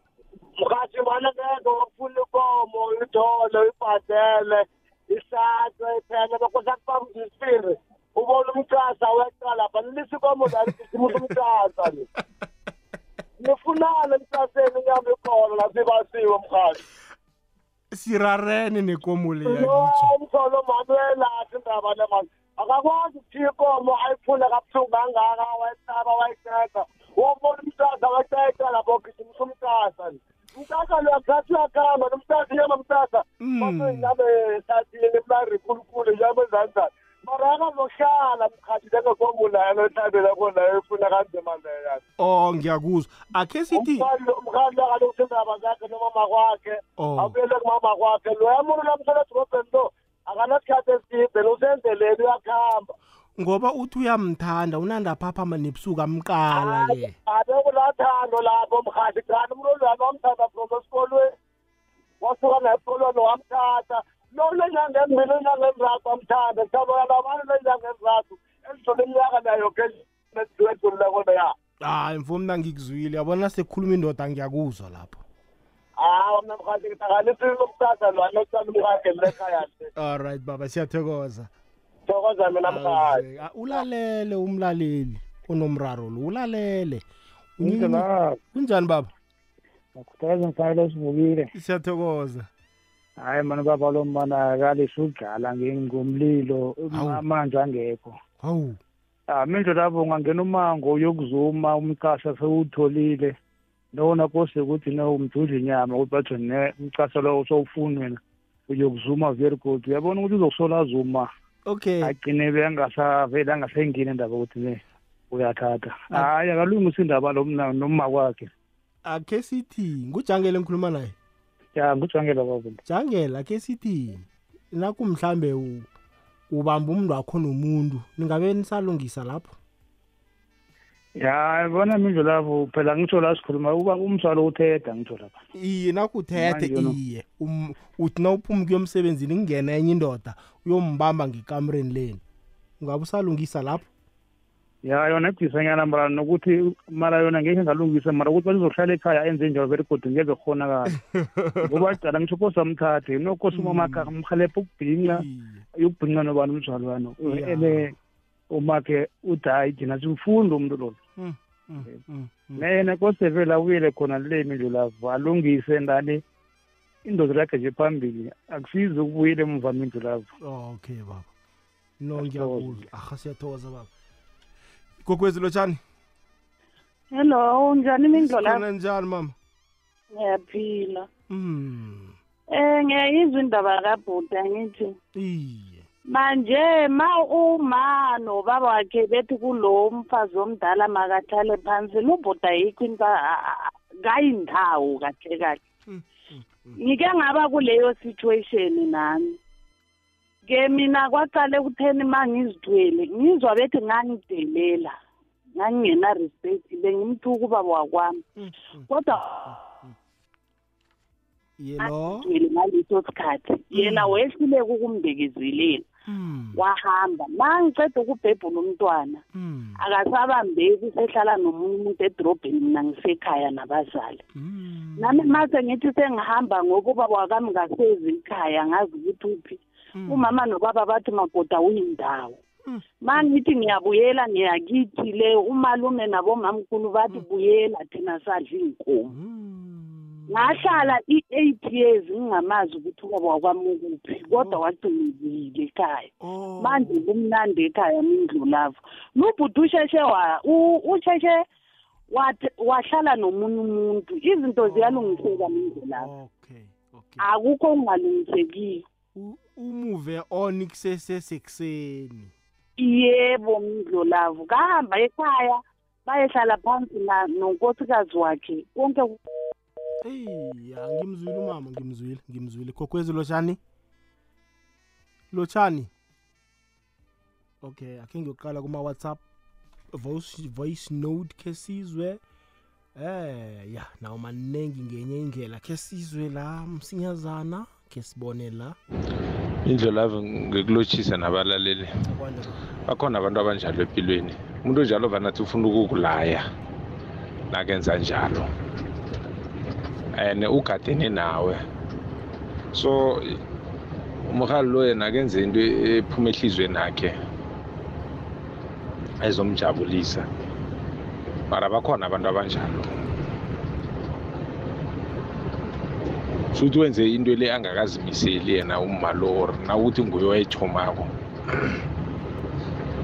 Mkhathi mana ngeke wakufuna ikomo, uyithole, uyibhadele, ihlatshwe, iphele bese sakufaka isipiri. Ubona umcasa weqa lapha, nilisa ikomo la ligijimusa umcasa ni. Nifunana emcaseni inyama ikhona la sibasiwe mkhathi.
sirarene nekomo leya
no umsolo mani uyelahle indaba le mani akakwazi ukuthiya ikomo ayifune kabuhlungu kangaka wayesaba wayiceda wobona umtasa weceda lapho gijimisa umtasa ni umtasa lo akusathi uyakhamba nomtasa inyama mtasa basenyame ehlathini mlari khulukhulu inyama ezanjani mara akazohlala mkhathi njengekomo layo ethandela khona efuna kanzima leya.
Oh ngiyakuzwa. Akhe sithi
umkhali akalokuthi indaba zakhe nomama kwakhe.
Oh.
abuyele kumama kwakhe. Loya muntu lamsela edrobheni lo akanasikhathi eside lusendleleni uyakuhamba
ngoba uthi uyamthanda unandaphaphama nebusuku amqala-ke
abe kulathando lapho mkhali kanti umuntu olwana wamthanda from esikolweni. Wasuka naye esikolweni wamthatha. Lo lenyanga embili inyanga ezathu wamthanda. Saboyala abantu lenyanga ezathu elidlule iminyaka nayo ke edluleko leya
hayi mfo mna ngikuzwile yabona sekukhuluma indoda ngiyakuzwa lapho.
Hawa mna mkhali ngihlanganisile umthatha lwana osana umkakhe lekhaya nje.
Alright baba siyathokoza.
Thokoza mina mkhali
Ah, ulalele umlaleli onomraro lo ulalele
Kunjani baba?
kunjani baba
Akuthakaze mfanele sivukile.
siyathokoza
Hayi mani baba lo mana kalisa udlala ngomlilo manje angekho.
hawu
Ah manje lapho ungangena umango uyokuzuma umcasa sewutholile. Lona kose ukuthi no umdudla inyama ukuthi bathi ne umcasa lo usowufuna wena uyokuzuma very good. Uyabona ukuthi uzokusola zuma.
Okay
Agcine bengasavela angasengini indaba ukuthi ne uyathatha. Hayi akalungisa indaba lo mna noma kwakhe.
akhe sithi ngujangele ngikhuluma naye
Ya ngujangela baba.
jangela akhe sithi naku mhlambe ubamba umuntu wakho nomuntu ningabe nisalungisa lapho
Ya bona minjo lapho phela ngitsho la sikhuluma uba umsalo uthetha ngitsho lapha.
iye nakuthethe
Manje no.
iye Um- uthi na uphuma kuyomsebenzini kungena enye indoda uyombamba ngekamreni leni ungabe usalungisa lapho
Ya yona ibhisanyana mara nokuthi mara yona ngeke ngalungisa mara ukuthi bazohlala ekhaya enze njalo very good ngeke khonakala. (laughs) Ngoba cala ngitsho kosa mthathe nokosa umamaka mkhalepha ukubhinqa uyokubhinqa nobani umzalo wano.
Yeah.
Ele umakhe uthi hayi thina simfundo umuntu lo.
Mm, mm, mm, mm.
Nayena kose vele awuyele khona le mindlu lapho alungise ndani? Indoda lakhe nje phambili akusizi ukubuyela emva mindlu lapho.
Oh, okay baba. No ngiyakuzwa. Aha siyathokoza baba. Kokwezi lotshani?
Hello njani mindlo lapho
khona njani mama?
Ngiyaphila.
Mm.
Eh ngiyayizwa indaba kabhuda ngithi
iye.
Manje ma uma nobaba wakhe bethi kulo mfazi omdala makahlale phansi lubhuda yikho into kayindawo kahle kahle. Ngike ngaba kuleyo situation nami. Ke mina kwaqale kutheni ma ngizithwele ngizwa bethi ngangidelela ngangingena respect bengimthuka ubaba wakwami. Kodwa
yelo
ngaleso sikhathi. Yena wehluleka ukumbekezelela. Wahamba. Ma ngiceda ukubhebhula umntwana akasabambeki usehlala nomunye umuntu edrobheni mina ngisekhaya nabazali. Nami mase ngithi sengihamba ngoba ubaba wakami ngasezi ekhaya ngazi ukuthi uphi. Umama nobaba bathi magoda uyindawo. Ma ngithi ngiyabuyela ngiyakithi le umalume nabomamkhulu bathi buyela thina sadla iy'nkomo ngahlala i-eight years ngingamazi ukuthi ubaba wakwami ukuphi kodwa wagcinezile ekhaya. Manje kumnandi ekhaya mindlulavo lubhuti usheshe usheshe wahlala nomunye umuntu. Izinto ziyalungiseka mindlulavo akukho okungalungisekiyo
umuve on kusesesekuseni.
Yebo mindlulavu kahamba ekhaya bayehlala phansi nonkosikazi wakhe konke
eyi ngimzwile umama ngimzwile ngimzwile. Kokwezi lotshani lotshani okay akhe ngiyoqala kuma-whatsapp. Voice, voice note khe sizwe. Eh ya nawo maningi ngenye indlela. Khe sizwe la msinyazana. Khe sibone la.
Indlela ave ngikulotshisa nabalaleli. Bakhona abantu abanjalo empilweni. Umuntu onjalo vanathi ufuna ukukulaya nakenza njalo. And ugadene nawe. So umrhali lo yena akenze into ephuma ehliziyweni akhe ezomjabulisa. Mara bakhona abantu abanjalo. Futhi wenze into le angakazimiseli yena umalo or nawuthi nguye wayethomako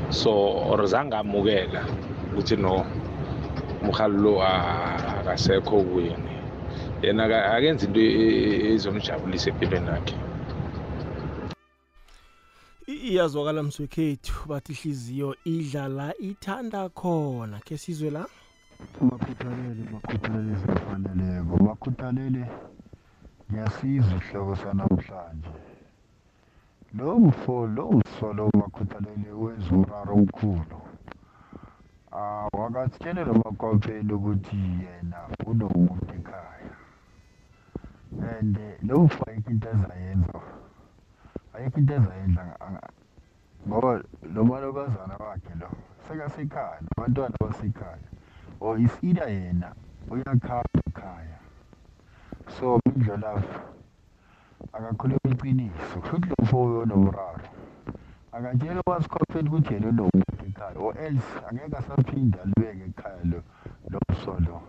so or zange amukela ukuthi no umrhali lo akasekho kuyini yena akenza into ezomjabulisa empilweni yakhe.
Iyazwakala mswekhethu bathi ihliziyo idlala ithanda khona. Khe sizwe la?
Bakhuthalele bakhuthalele zifaneleko bakhuthalele ngiyasizwa isihloko sanamhlanje. Lo mfo lo msolo bakhuthalele wenza umraro omkhulu. Ah wakasitshele nomakwaphela ukuthi yena unomuntu ekhaya. And lo mfo ayikho into ezayenza ayikho into ezayenza ngoba lo malokazana wakhe lo sekasekhaya nabantwana basekhaya or is either yena uyakhamba ekhaya so mindlolavu akakhuluma iqiniso futhi lo mfo uyonomraro. Akatshela wasikhophela ukuthi yena unomuntu ekhaya or else angeke asaphinde alibeke ekhaya lo lo msolo.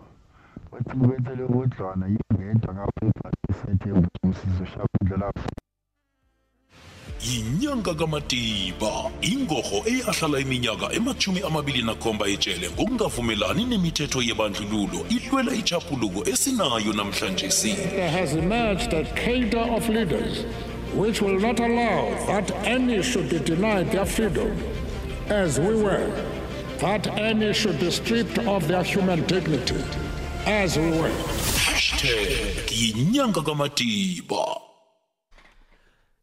Wathi ngibethele ubudlwana yingedwa ngapha ebhalisethe usizo shaba
yinyanga kamatiba ingorho eyahlala iminyaka emachumi amabili nakhomba etshele ngokungavumelani nemithetho yebandlululo ihlwela ichaphuluko esinayo namhlanje si.
There has emerged a cadre of leaders which will not allow that any should be denied their freedom, as we were, that any should be stripped of their human dignity, as we were.
hashtag yinyanga kamatiba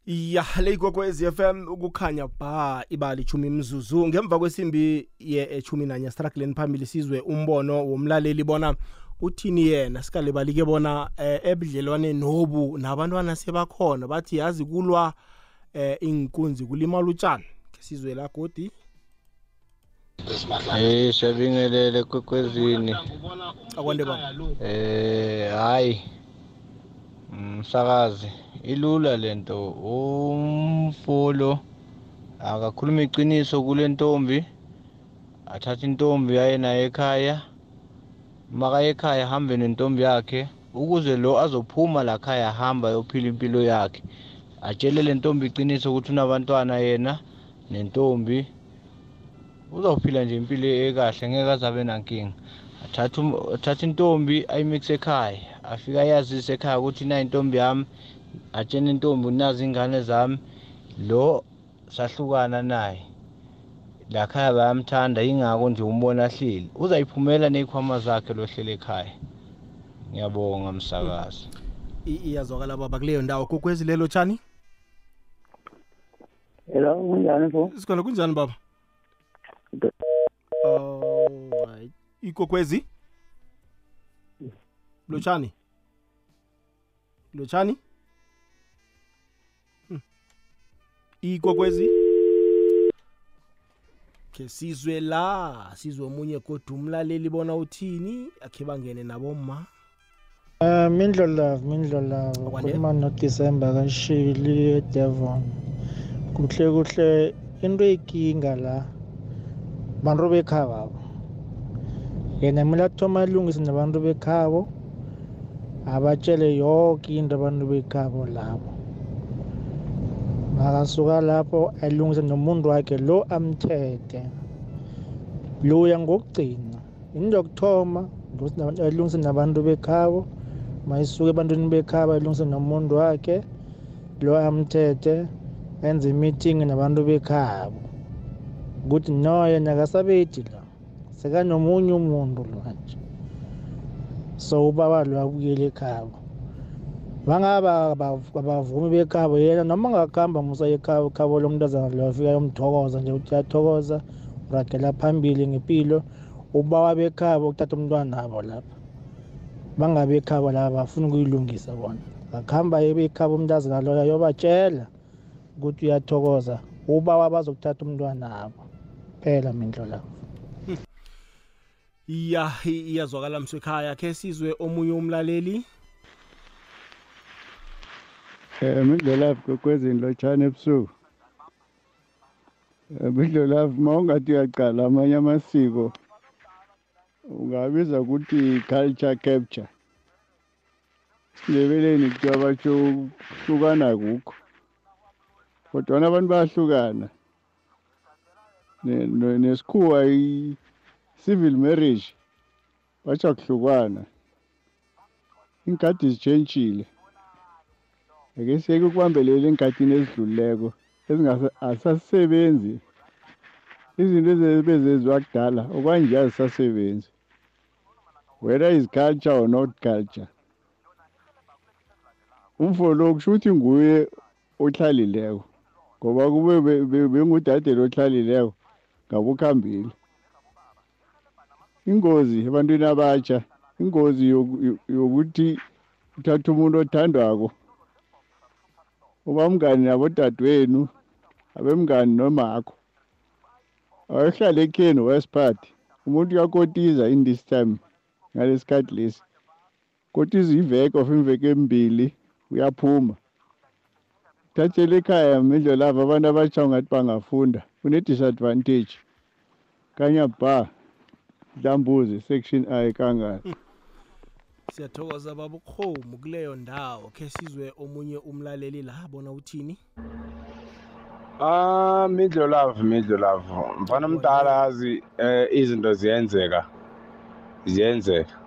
ya le ikwekwezi FM ukukhanya ba ibali ichumi imzuzu ngemva kwesimbi ye-chumi nanye stragleni phambili sizwe umbono womlaleli bona uthini yena. Sikalebalike bona eh, ebudlelwane nobu nabantwana sebakhona bathi yazi kulwa eh, inkunzi kulimala utshani ke sizwe la godi
Eh shabingelele kwekwezini.
akwande baba.
Eh hayi. Msakazi ilula lento umfolo akakhuluma iqiniso kule ntombi. Athatha intombi aye naye ekhaya. Maka ekhaya hambe nentombi yakhe ukuze lo azophuma la khaya hamba yophila impilo yakhe. Atshele le ntombi iqiniso ukuthi unabantwana yena nentombi.
Uzawuphila nje impilo ekahle ngeke aze abe nankinga. Athathe um- athathe intombi ayimikise ekhaya afike ayazise ekhaya ukuthi na intombi yami atshene intombi nazi ingane zami. Lo sahlukana naye. Lakhaya bayamthanda yingako nje umbona ahleli. Uzayiphumela ney'khwama zakhe lohlele ekhaya. Ngiyabonga msakazi.
I- iyazwakala baba kuleyo ndawo. Kokwezi lelo tshani?
Hello, kunjani mfo?
sikhona kunjani baba? Alright ikokwezi lotshani lotshani Hmm. ikokwezi ke sizwe la sizwe omunye kodwa umlaleli bona uthini akhe bangene naboma
Uh, Mindlo Love, Mindlo Love. Ukhuluma noDisemba kaShili eDevon. Kuhle kuhle into eyinkinga la bantu bekhabo. Yena kumele athoma alungise nabantu bekhabo. Abatshele yonke into abantu bekhabo labo. Makasuka lapho alungise nomuntu wakhe lo amthethe. Loya ngokugcina. Into yokuthoma alungise nabantu bekhabo. mayisuke ebantwini bekhaba alungise nomuntu wakhe lo amthethe enze imeeting nabantu bekhabo ukuthi no yena akasabethi la sekanomunye umuntu manje. Nje so ubaba lo abuyele ekhabo. Bangaba abavumi bekhabo yena noma ngakuhamba musa ekhabo khabo lomntazana lo afika yomthokoza nje ukuthi uyathokoza uragela phambili ngempilo ubawa bekhabo ukuthatha umntwana abo lapha. Bangabe ekhabo laba bafuna ukuyilungisa bona. Akuhamba ekhabo umntazana loyo ayobatshela ukuthi uyathokoza ubawa bazokuthatha umntwana abo phela mindlo labo
iya i- iyazwakala msekhaya khe sizwe omunye umlaleli.
Um mindlolavu kokwezini lotshana ebusuku. Um mindlolavu ma ungathi uyaqala amanye amasiko ungabiza ukuthi culture capture. Isindebeleni kuthiwa batsho ukuhlukana kukho kodwana abantu bayahlukana. Ne- ne- i-civil marriage batsho kuhlukana iinkhathi zitshentshile. Ake siyeke ukubambelela enkathini ezidlulileko asasebenzi izinto ebezenziwa kudala okwanje azisasebenzi. Whether is culture or not culture. Umfo lo kusho ukuthi nguye ohlalileko ngoba kube be- be- bengudade lohlalileko ngabe ukhambile ingozi ebantwini abatsha ingozi yoku- yo- yokuthi uthatha umuntu othandwako. Uba mngani nabodadewenu abemngani nomakho. Awayehlala ekheni west umuntu uyakotiza in this time ngalesikhathi lesi. Kotiza iveke of imveke embili uyaphuma. Thathela ekhaya mindlo lava abantu abatsha ungathi bangafunda kune-disadvantage kanyaba dlambuzi section i kangani
siyathokoza baba ukhomu kuleyo ndawo khe sizwe omunye umlaleli la bona uthini?
Ah midlo love midlo love. Mfana mdala yazi eh, izinto ziyenzeka. Ziyenzeka.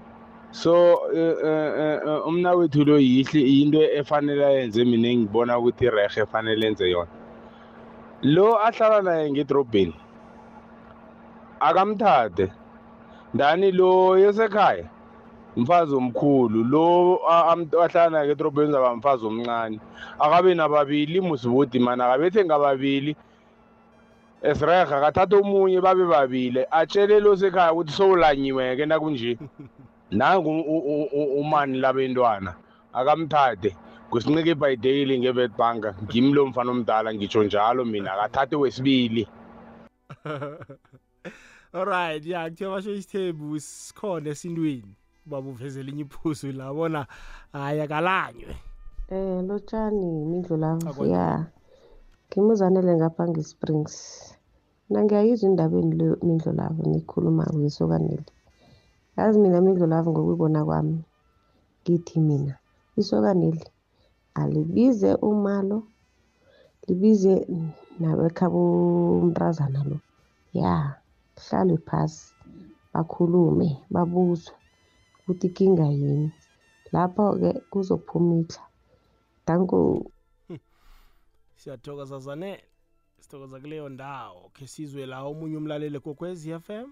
So eh, eh, eh, umna wethu lo yihle into efanele ayenze mina engibona ukuthi rehe efanele enze yona. Lo ahlala naye ngedrobheni akamthathe ndani lo yesekhaya mfazi omkhulu. Lo ahlala naye edrobheni zaba mfazi omncane. Akabe nababili musibudi mana akabethe ngababili. Esireha akathatha omunye babe babili. Atshele lo sekhaya ukuthi sowulanyiwe-ke nakunje. (laughs) Nangu umani labentwana. Akamthathe. Kusincike ibhayideyili ngevetbank ngimi lo mfana omdala ngitsho njalo mina. Akathathe wesibili. (laughs)
alright ya kuthiwa basho isithembu sikhona esintwini. Baba uveze elinye iphuzu labona hayi akalanywe
Eh lotshani mindlu lavo ya ngimuzanele ngapha nge-springs. Mina ngiyayizwa indabeni le mindlu lavo nikhulumako yesokaneli yazi mina mindlu lavo ngokuyibona kwami ngithi mina isokaneli alibize umalo libize nabekhabo umntazana lo ya. Kuhlalwe phasi bakhulume babuzwe ukuthi inkinga yini lapho-ke kuzophuma ihla danko
siyathokoza zanele sithokoza kuleyo ndawo khe sizwe la omunye umlaleli kokwezi FM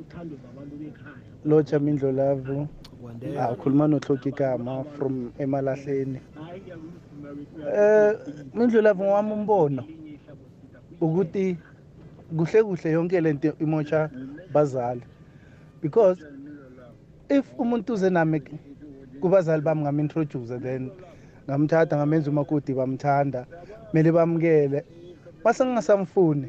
uthando zabantu bekhaya
lotsha mindlo lavo
Kwandele.
ah, ukhuluma nohloki igama from emalahleni eh mindlo lavo ngwami umbono ukuthi kuhle kuhle yonke lento imotsha bazali. Because if umuntu uze nami kubazali bami ngam-introduce then ngamthatha ngamenza umakoti bamthanda kumele bamukele. Base ngingasamfuni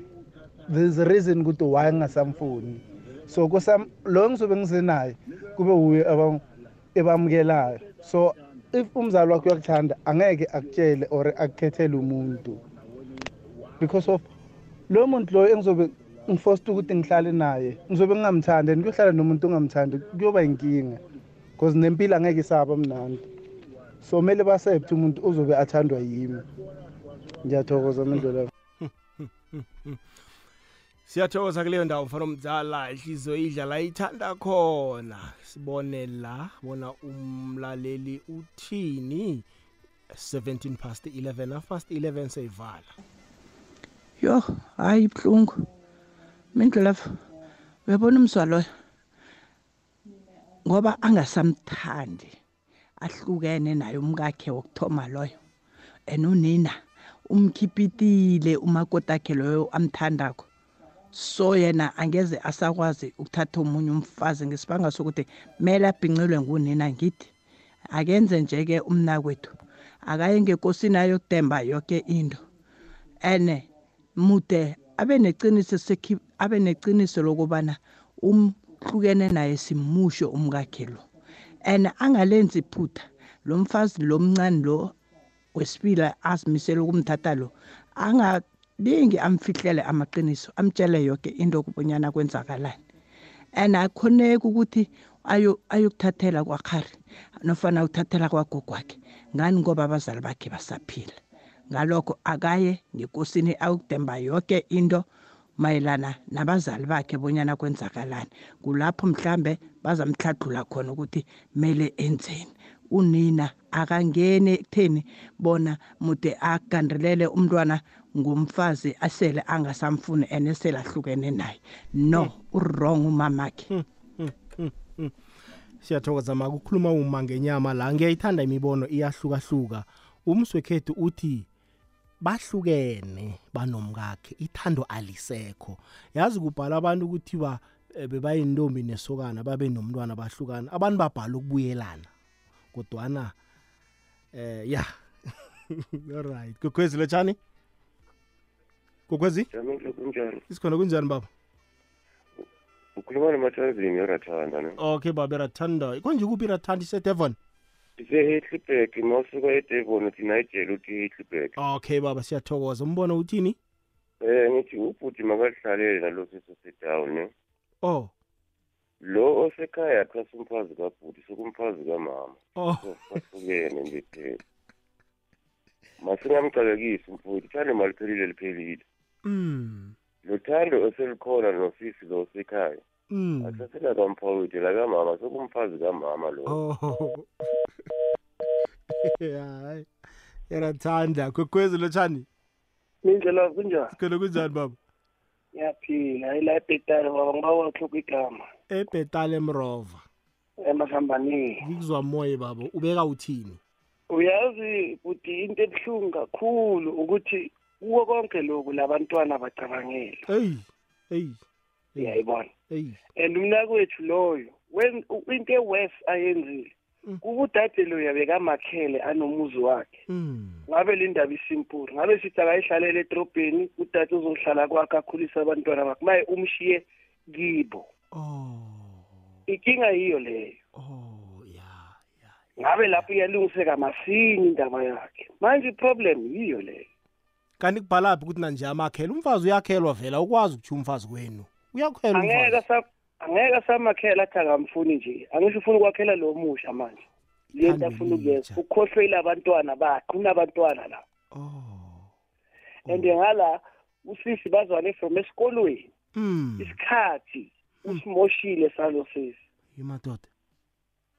there's a reason ukuthi why ngingasamfuni. So kusam lo ngizobe ngize naye kube uye aba- ebamukelayo. So if umzali wakho uyakuthanda angeke akutshele or akukhethele umuntu. Because of lo muntu loyo engizobe ngiforced ukuthi ngihlale naye ngizobe ngingamthandi and kuyohlala nomuntu ongamthandi kuyoba inkinga because nempilo angeke isaba mnandi. So kumele basepte umuntu uzobe athandwa yimi. Ngiyathokoza mindlela (laughs)
siyathokoza kuleyo ndawo mfana omdala ihliziyo idlala ithanda khona. Sibone la bona umlaleli uthini? 17 past 11 half past 11 seyivala.
Yo hayi ibuhlungu mindlulafu uyabona umzwa loyo ngoba angasamthandi ahlukene naye umkakhe wokuthoma loyo. And unina umkhipitile umakoti akhe loyo amthandako. So yena angeze asakwazi ukuthatha omunye umfazi ngesibanga sokuthi kumele abhincelwe ngunina ngithi akenze nje-ke umnakwethu. Akaye ngekosini ayokudemba yoke into. Ene mude abe neqiniso sekhi abe neqiniso lokubana umhlukene naye simusho umkakhe lo. And angalenzi iphutha lo mfazi lo mncane lo wesibili azimisele ukumthatha lo angalingi amfihlele amaqiniso amtshele yonke into kubonyana kwenzakalani. And akhoneki ukuthi ayo ayokuthathela kwakhari nofana uthathela kwagogo wakhe ngani? Ngoba abazali bakhe basaphila. Ngalokho akaye ngekosini ayokudemba yonke into mayelana nabazali bakhe bonyana kwenzakalani. Kulapho mhlambe bazamhlathula khona ukuthi mele enzeni. Unina akangeni ekutheni bona mude agandelele umntwana ngumfazi asele angasamfuni and esele ahlukene naye. No urong umamakhe.
Siyathokoza maka ukukhuluma uma ngenyama la. Ngiyayithanda imibono iyahlukahluka. Umswekhethu uthi bahlukene banomkakhe ithando alisekho. Yazi kubhala abantu ukuthiwa eh, bebayintombi nesokana babe nomntwana bahlukana abantu babhala ukubuyelana. Kodwana eh ya (laughs) alright kokwezi lotshani kokwezi?
Jamile kunjani?
isikhona kunjani baba?
Ukhuluma nomathanzini yorathanda ne.
okay baba rathanda konje kuphi rathanda isedevon
Ise-Hitleberg mawusuka eDevon uthi nayitshela uthi Hitleberg.
okay baba siyathokoza umbono uthini
Eh ngithi ubhuti makadlalele nalo siso sedown ne.
oh
Lo osekhaya cha umfazi kabhuti sokumfazi kamama.
Oh.
So, Bahlukene nje phela. Masingamcakekisi umfowethu thando maliphelile liphelile.
mm
Lothando oselikhona nosisi lo osekhaya.
Mm.
Asasela kamfowethu la kamama sokumfazi kamama lo.
oh. (laughs) Hayi. Yarathanda kokwezi lotshani
Mindlela kunjani?
sikhona kunjani baba?
Yaphila. Ila ebhetani baba ngiba wahlupha igama.
Ebhetale mrova.
Emahambaneni.
ngikuzwa moye baba. Ubeka uthini?
Uyazi ukuthi into ebuhlungu kakhulu ukuthi kuwo konke lokhu labantwana bacabangela.
hey hey
Uyayibona?
hey
And umnakwethu loyo when into ewest ayenzile kubudade loya bekamakhele anomuzi wakhe.
Mm.
Ngabe le ndaba isimpuri ngabe sithi akayihlalele edrobheni udade uzohlala kwakhe akhulise abantwana bakhe maye umshiye kibo. Inkinga yiyo leyo. Ngabe lapho iyalungiseka masinya indaba yakhe. Manje iproblem yiyo leyo.
Kanti kubhalaphi ukuthi nanje amakhela umfazi uyakhelwa vela ukwazi ukuthi umfazi kwenu uyakhela
angeke asa angeke asamakhela athi akamfuni nje. Angisho ufuna ukwakhela lo musha manje. Lento afuna ukuyenza ukhohlwela abantwana bakhe unabantwana la. And ngala usisi bazwane from esikolweni.
Mm.
isikhathi usimoshile salo sesi
yimadoda.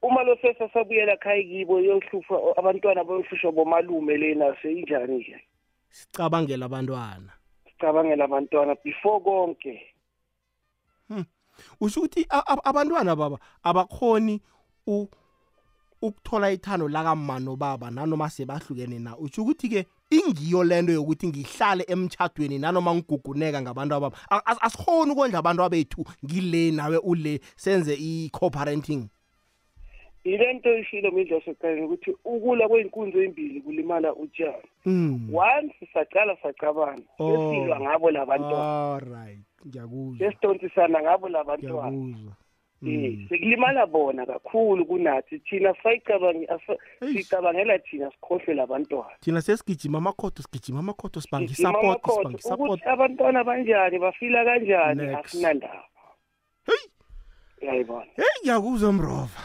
Uma lo sesi asabuyela ekhaya kibo yohlufa abantwana bayohlushwa bomalume lena seyinjani nje
sicabangela abantwana.
Sicabangela abantwana before konke.
Usho ukuthi abantwana baba abakhoni ukuthola ithando lakamma nobaba nanoma sebahlukene na. Usho ukuthi-ke ingiyo lento yokuthi ngihlale emtshadweni nanoma ngiguguneka ngabantu ababa. A- as- asikhoni ukondla abantu abethu ngile nawe ule senze i-co-parenting.
Ile nto ishilo mindlu yasekhaya ukuthi ukula kwey'nkunzi ey'mbili kulimala utshani
Mm.
once sacala sacabana sesilwa ngabo labantwana.
Ngiyakuzwa.
Sesidontisana ngabo labantwana.
Ngiyakuzwa.
Eh, sekulimala bona kakhulu kunathi. Thina sayicabangi sicabangela thina sikhohlwe labantwana.
Thina sesigijima amakhodo sigijima amakhodo sibanga
Sigijima
isapoti
amakhodo,
sibanga isapoti
ukuthi abantwana banjani bafila kanjani
Next.
asinandaba. Yayibona
heyi ngiyakuzwa mrova.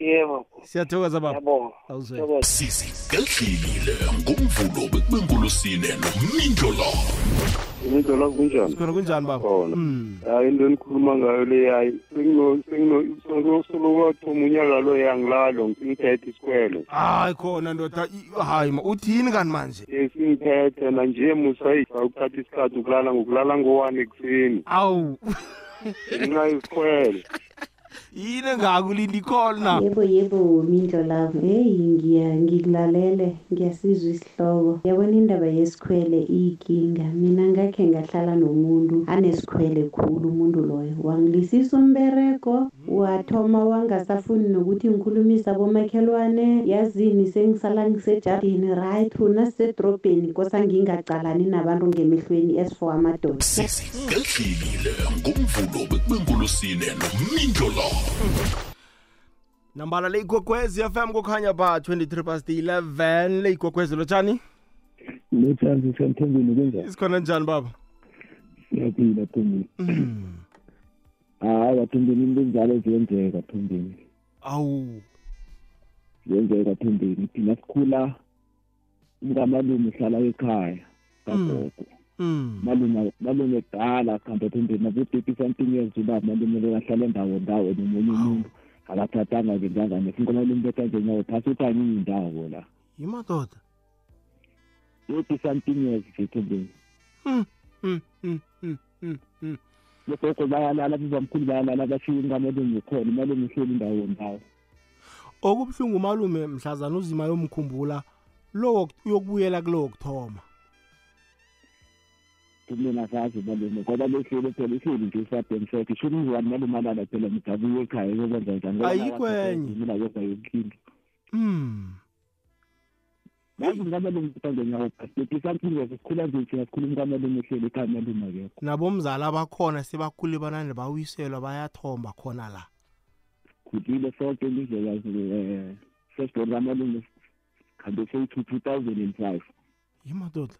Yebo
siyathokoza baba
yabonga
awuzwe
sisi ngehlile ngomvulo bekubengulusine nomindlo la
Imidlo la kunjani?
khona kunjani baba
Khona.
Mm.
Hayi into enikhuluma ngayo le hayi sengino sengino solo wathoma unyaka lo yangilalo ngiphethe isikwelo.
hayi khona ndoda i- hayi ma uthini kani manje
Esingiphethe na nje musayifa ukuthatha isikhathi ukulala ngokulala ngo-1 ekuseni.
awu
Ngenxa yesikwelo.
Yini engakulinda ikhona
yebo yebo mindlo lavo heyi ngikulalele ngiyasizwa isihloko. Yabona indaba yesikhwele iyinkinga. Mina ngakhe ngahlala nomuntu anesikhwele khulu umuntu loyo. Wangilisisa umberego wathoma wangasafuni nokuthi ngikhulumisa bomakhelwane yazini sengisala ngisejardini right una sisedrobheni kosa ngingacalani nabantu ngemehlweni esifor amadoda.
Sisi ngehlile ngomvulo bekubengulusine nomindlo la
nambala le igogwezi fm kukhanya ba 23 past 11 le igogwezi lotshani
lotshani sisemthombeni kunjani?
Isikhona njani baba?
Siyaphila thombeni hayi kathombeni into enjalo ziyenzeka thombeni
awu.
Ziyenzeka thombeni thina sikhula umkamalume uhlala ekhaya kagogo.
Mm.
Malume malume kudala kuhamba thombeni nabo-thirty something years ubaba malume lo ahlala endawo ndawo nomunye umuntu. Akathathanga-ke njangane sinkomalume betha ngenyawo phasi uthi anyiyi indawo la.
Yimadoda.
Thirty something years nje. Thombeni
Mm, mm, mm, mm, mm, mm.
logogo bayalala bibamkhulu bayalala bashiye ingamalume khona umalume uhleli indawo ndawo
okubuhlungu umalume mhlazana uzima yomkhumbula lo wok- uyokubuyela kulo wokuthoma.
Mina sazi umalume ngoba behleli phela ihleli nje esabheni sakhe shouldn't umzukwane malume alala phela ngidabuye ekhaya yokwenza njani Ngoba
Ayikho
nawathi
enye.
mina yodwa yonkinto
Mm.
yazi ngamalume betha ngenyawo phasi something sikhula nje thina sikhula umkamalume ehleli ekhaya malume akekho
nabomzali abakhona sebakhule banande bawiselwa bayathomba khona la.
Khulile sonke indlela um first born kamalume khambe seyi-two two thousand and five.
Yimadoda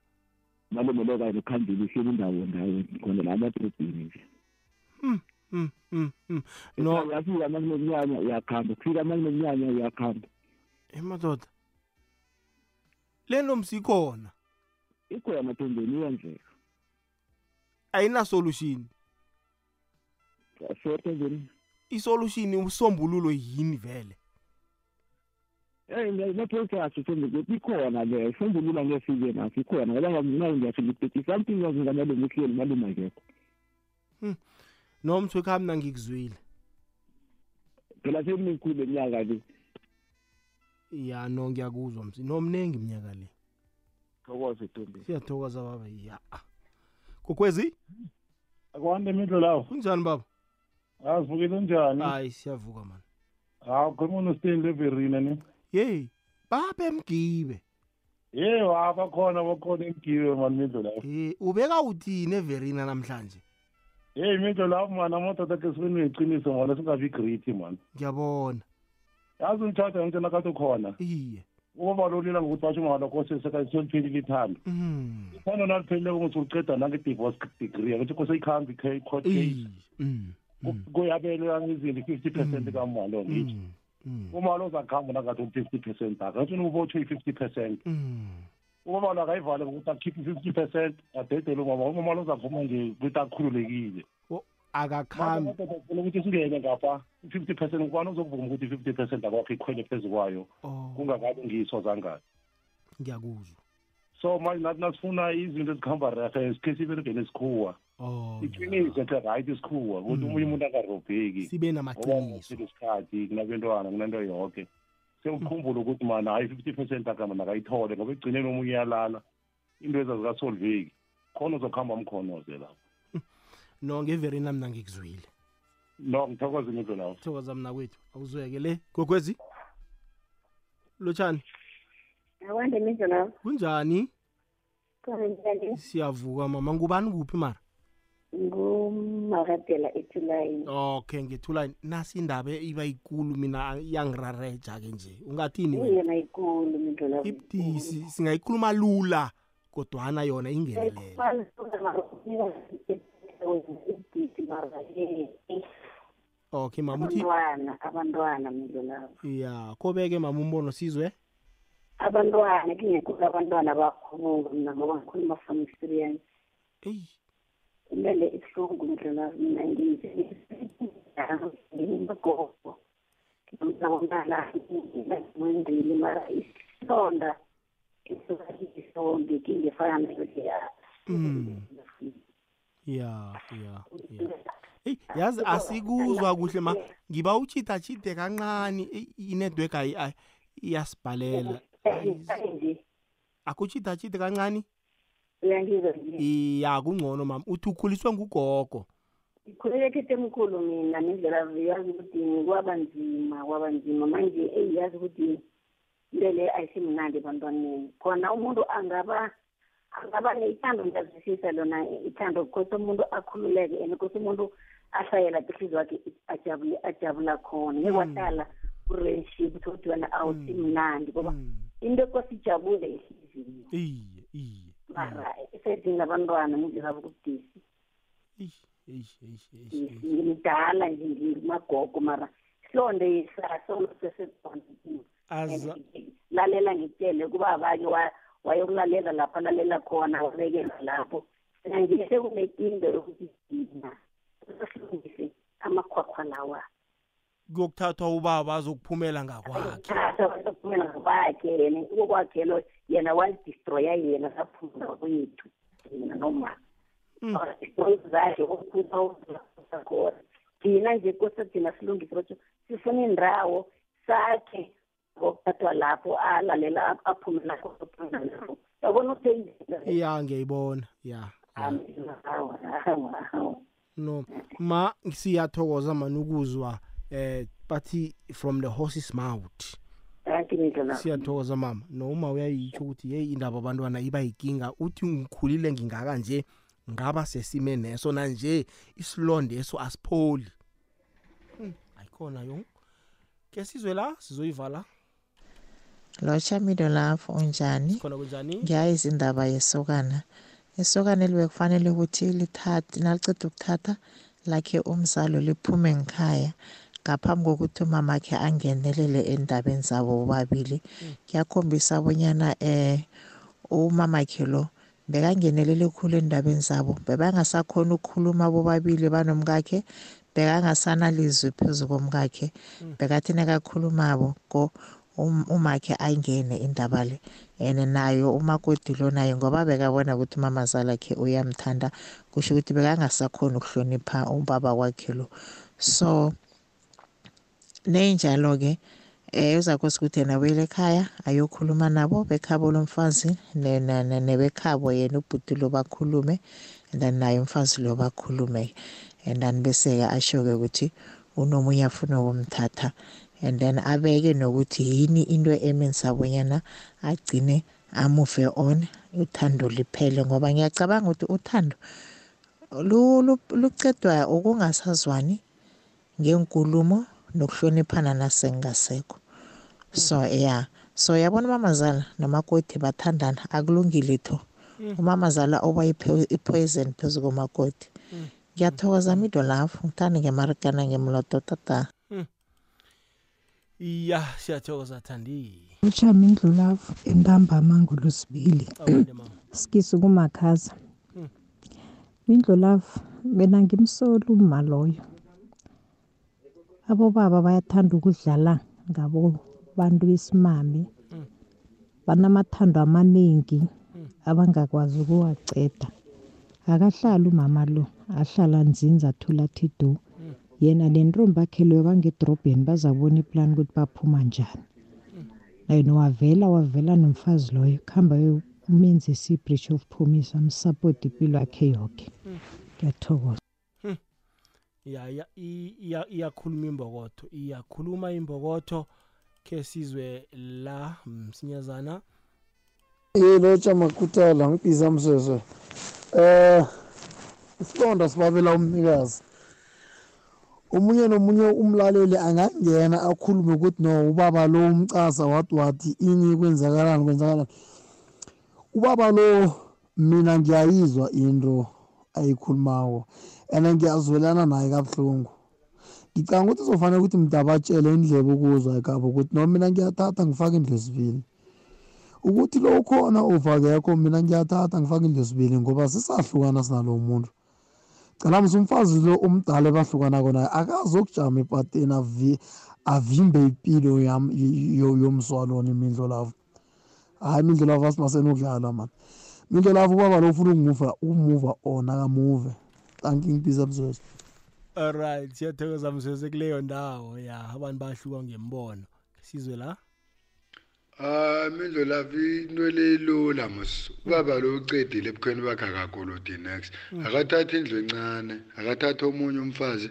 malume lo kanye ukhambile ihleli indawo ndawo khona la amadrobhini nje.
Mm, mm, mm, mm. no.
uyafika makunomnyanya uyakhamba. Kufika makunomnyanya uyakhamba.
Emadoda lento msikhona
ikhona? Thombeni iyenzeka
ayina-solution
so thombeni
isolution usombululo yini vele?
Eh ne-process thombeni ikhona le isombulula ngefike naso ikhona ngoba ngamnayo ngiyasho ngithi something yazi ngamalume ehleli malume akekho
nomthwekha mina ngikuzwile
phela semikhulu eminyaka le
ya no ngiyakuzwa msi nomningi iminyaka le
thokoze thombeni
siyathokoza baba ya kokwezi
akwande imidlo lawo
kunjani baba
azivukile njani
hayi siyavuka mani
hawu khuluma nosteni leverina ni
yeyi babe mgibe
ye wabakhona bakhona emgibe mani imidlo lawo
Eh, ubeka uthini everina namhlanje?
Ye imidlo lawo mani amadoda akhe sifeni neqiniso ngona singabi great mani
ngiyabona.
Yazi umthatha ngitsho nakathi ukhona.
Iye.
Ukuba lolila ngokuthi basho ngalokho seseliphelile ithando
Mm.
ithando naliphelile ukuthi uceda nange-divorce degree akuthi kose ikhambe i-court case.
Iye. Mm.
kuyabelwa izinto i-fifty percent
Mm.
kamalo ngithi
Mm. Mm.
umalo ozakuhamba nangathi u-fifty percent akhe athi ubotshwe i-fifty percent.
Mm.
ubaba lo akayivale ngokuthi akhiphe i-fifty percent adedele umama umama lo uzavuma nje ukuthi akhululekile.
Akakhambi.
Funa ukuthi singene ngapha i-fifty percent ngubani uzokuvuma ukuthi i-fifty percent akwakho ikhwele phezu kwayo? Kungakabi ngiso zangani?
Ngiyakuzwa.
So manje nathi nasifuna izinto ezikuhamba rehe sikhe siberegele isikhuwa
oh
iqiniso ethe right isikhuwa ukuthi omunye umuntu angarobheki
sibe namaqiniso.
isikhathi kunabentwana kunento yonke sekukhumbula ukuthi mana hayi i-fifty percent akama nakayithole ngoba egcineni omunye uyalala into ezazikasolveki khona uzokuhamba mkhonoze lapho.
No ngeveri nami nangikuzwile
no ngithokoze imidlo lawo
thokoza mna kwethu awuzweke le gogwezi? Lotshani?
Akwande imidlo lawo
kunjani?
Khona njani
siyavuka mama. Ngubani kuphi mara?
Ngumakadela ejulayini
okay ngethula nasi indaba iba yikulu mina yangirareja ke nje. Ungathini wena?
iyona ikulu imidlo lawo
ibudisi singayikhuluma lula kodwana yona ingenelele.
Ibhisi mara
okay mama uthi
abantwana abantwana midlo lawo
ya kobeke mama umbono sizwe?
Abantwana kingekho abantwana bakhuluka mina ngoba ngikhuluma from experience.
Eyi.
Kumele ibuhlungu ndlela mina ngiyimagogo ngimnabonala ngimwendile mara isilonda isuka kiso ngikinga efana nayo leya
Mm. ya ya ya. Eyi yazi asikuzwa kuhle ma ngiba uchitha chithe kancane inetwork ayi- iyasibhalela.
Nje
akuchitha chithe kancane?
Uyangizwa nje?
Ya kungcono mama. Uthi ukhuliswe ngugogo.
Ikhululeke etemkhulu mina nendlela yazi ukuthi kwaba nzima kwaba nzima. Manje eyi yazi ukuthi into le ayisimnandi ebantwaneni. Khona umuntu angaba angaba nethando ngiyazwisisa lona ithando. Kose umuntu akhululeke and kose umuntu ashayela ihliziyo wakhe ajabule ajabula khona. Ngeke wahlala ku-relationship uthi ukuthi wena awusimnandi ngoba into ekose ijabule ihliziyo
iye iye.
Mara esedinga abantwana ngendlela bokubudisi
eish eish eish eish
ngimdala nje ngimagogo mara silonde sasesesona
aza
lalela ngitshele kuba abanye wa- wayokulalela lapho alalela khona wabekela lapho. Mina kunenkinga yokuthi thina sisilungise amakhwakhwa lawa.
Kuyokuthathwa ubaba azokuphumela ngakwakhe.
Thatha wasophumela ngokwakhe yena kokwakhelo yena walidistroya yena saphumula kwethu thina noma zakhe okukhupha khona. Thina nje kose thina silungise ukuthi sifuna indawo sakhe ngokuthathwa lapho alalela aphumela khona yabona ukuthi
ya ngiyayibona. Ya
hawa hawa hawa
no ma siyathokoza mani ukuzwa eh bathi from the horse's mouth.
Thank you midlo
siyathokoza mama. Noma uyayitsho ukuthi yeyi indaba abantwana iba yinkinga uthi ngikhulile ngingaka nje ngaba sesime neso nanje isilonde eso asipholi. Hmm, ayikhona yo. Ke sizwe la sizoyivala?
Lotsha mido lapho unjani?
Khona kunjani?
Ngiyayizi indaba yesokana. Isokana elibe kufanele ukuthi lithathe naliceda ukuthatha lakhe umzalo liphume ngikhaya ngaphambi kokuthi umamakhe angenelele endabeni zabo bobabili. Kuyakhombisa bonyana eh umamakhe lo bekangenelele khulu endabeni zabo bebangasakhona ukukhuluma bobabili banomkakhe bekangasanalizwi phezu komkakhe bekathi nakakhulumabo ko um- umakhe ayingene indaba le. And nayo umakoti lo naye ngoba bekabona ukuthi umamazala akhe uyamthanda kusho ukuthi bekangasakhoni ukuhlonipha ubaba wakhe lo. So neyinjalo-ke um uzakwazi ukuthi yena buyele ekhaya ayokhuluma nabo bekhabo lomfazi ne- ne- ne- nebekhabo yena ubhuti lo bakhulume and then naye umfazi lo bakhulume and then bese-ke asho-ke ukuthi unomunye afuna ukumthatha. And then abeke nokuthi yini into emenza bonyana agcine amuve on uthando liphele ngoba ngiyacabanga ukuthi uthando lu- lu- lucedwa ukungasazwani ngenkulumo nokuhloniphana nasengasekho so yeah. So yabona umamazala nomakoti bathandana akulungile tho. Umamazala oba ipoison phezu komakoti. Ngiyathokoza mido lapho ngithanda ngemarikana ngemloto tata.
Iya siyathokoza thandi.
Uchami Ndlulavu entambama ngolosibili. (clears throat) sikise kumakhaza. Indlulavu mina ngimsoli uma loyo. Abobaba bayathanda ukudlala ngabo bantu besimame. Banamathando amaningi abangakwazi ukuwaceda. Akahlali umama lo, ahlala nzinza athula athi du. Yena nentombi yakhe leyo bangedorobheni bazabona iplani ukuthi baphuma njani. And wavela wavela nomfazi loyo kuhamba umenzisa i-breach of promise amsupport impilo yakhe yonke. Ngiyathokoza.
Ya ya i- iya- iyakhuluma imbokotho. Iyakhuluma imbokotho ke sizwe la msinyazana.
Yelotsha makuthala ngibhiza msese eh isibonda sibabela umnikazi. Omunye nomunye umlaleli angangena akhulume ukuthi no ubaba lo umcasa wathi wathi ini kwenzakalani kwenzakalani. Ubaba lo mina ngiyayizwa into ayikhulumako. And ngiyazwelana naye kabuhlungu. Ngicanga ukuthi uzofanele ukuthi mdabatshele indlebe ukuzwa ekabo ukuthi no mina ngiyathatha ngifake indlu esibili ukuthi lo ukhona ovakekho mina ngiyathatha ngifake indlu esibili ngoba sisahlukana sinalo muntu. Cala mse umfazi lo umdala ebahlukanako naye akazokujama epateni avi- avimbe impilo yam- y- yo- yomswalona imindlo lavo. Hayi imindlo lavo asimasenokudlala mani imindlo lavo ubaba lo ufuna ukumuva ukumuva ona kamuve thanki ngibhiza mzozo
alright siyathokoza msese kuleyo ndawo ya abantu bahluka ngembono sizwe la
Ah mindlo lavi inwele ilula mos. Ubaba lo ucedile ebukhweni bakhe akakoloti next. Akathatha indlu encane, akathatha omunye umfazi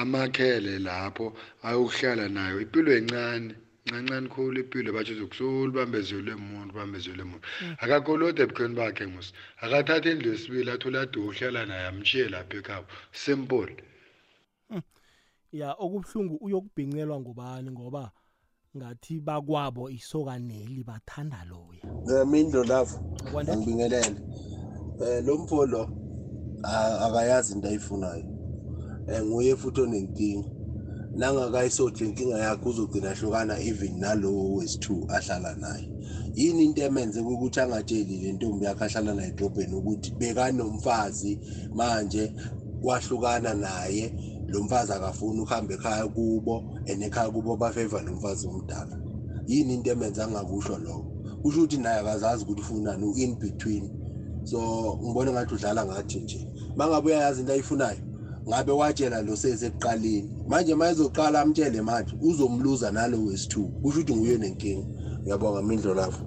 amakhele lapho ayokuhlala nayo. Impilo encane, ncancane khulu impilo bathi uzokusula bambezelwe umuntu, bambezelwe umuntu. Akakoloti ebukhweni bakhe mos. Akathatha indlu yesibili athola ade uhlala naye amshiye lapha ekhaya. Simple.
ya okubuhlungu uyokubhincelwa ngubani ngoba ngathi bakwabo isokaneli bathanda loya
mindlo lavo
Kwande?
angibingelele. Eh lo mpho lo a- akayazi into ayifunayo. Eh nguye futhi onenkinga. Nangakayisodla inkinga yakhe uzogcina ahlukana even nalowo wesi2 ahlala naye. Yini into emenze ukuthi angatsheli le ntombi yakhe ahlala naye edrobheni ukuthi bekanomfazi manje wahlukana naye lo mfazi akafuni ukuhamba ekhaya kubo and ekhaya kubo bafeva nomfazi omdala. Yini into emenza angakusho lokho? kusho ukuthi naye akazazi ukuthi ufunani u-in between so ngibona ngathi udlala ngathi nje uma ngabe uyayazi into ayifunayo ngabe watshela lo sesekuqaleni manje uma ezoqala amtshele manje uzomluza nalo wesi-two. Kusho ukuthi nguye nenkinga. Ngiyabonga mindlo lapho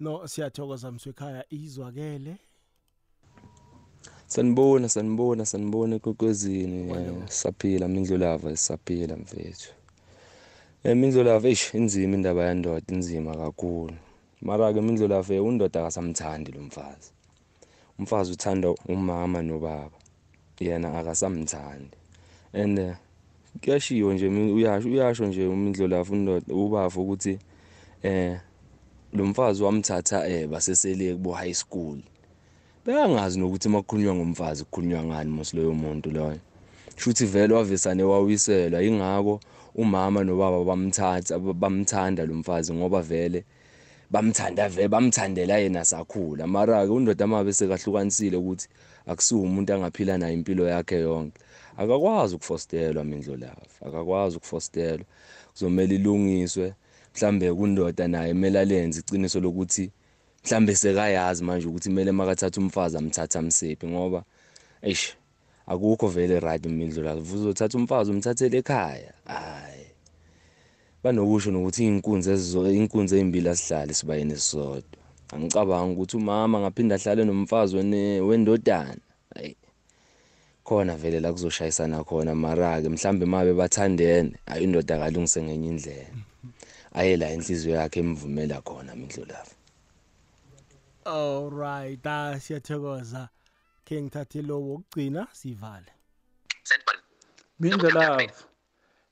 no siyathokoza mswekhaya izwakele?
Sanibona sanibona sanibona ekwekwezini eh, saphila mindlulava sisaphila mfethu. Um mindlulava eish inzima indaba yandoda inzima kakhulu. Mara-ke mindlulava eh, undoda akasamthandi lo mfazi. Umfazi uthanda umama nobaba. Yena akasamthandi. And eh, kuyashiwo nje uyasho uyasho nje umindlulavu undoda ubafo ukuthi eh lo mfazi wamthatha eh basesele kubo high school. Bekangazi nokuthi makukhulunywa ngomfazi kukhulunywa ngani mos loyo muntu loyo. Shuthi vele wavesane wawiselwa. Ingako umama nobaba bamthatha bamthanda lo mfazi ngoba vele bamthanda vele bamthandela yena sakhula. Mara-ke undoda amabe sekahlukanisile ukuthi akusiwo umuntu angaphila nayo impilo yakhe yonke. Akakwazi ukufostelwa mindlo lava akakwazi ukufostelwa kuzomele ilungiswe mhlambe kundoda naye kumele alenze iciniso lokuthi mhlambe sekayazi manje ukuthi kumele makathatha umfazi amthatha amsephi ngoba eish akukho vele right imindlo la uzothatha umfazi umthathele ekhaya? Hayi banokusho nokuthi iy'nkunzi ezizo- iy'nkunzi ey'mbili asihlale sibayeni esisodwa. Angicabangi ukuthi umama ngaphinde ahlale nomfazi wene- wendodana hayi khona vele la kuzoshayisana khona mara-ke mhlambe mabe bathandene hayi indoda akalungise ngenye indlela. Aye la inhliziyo yakhe emvumela khona mindlo lava
alright ah siyathokoza. Ke ngithathe lo wokugcina sivale.
Mindlo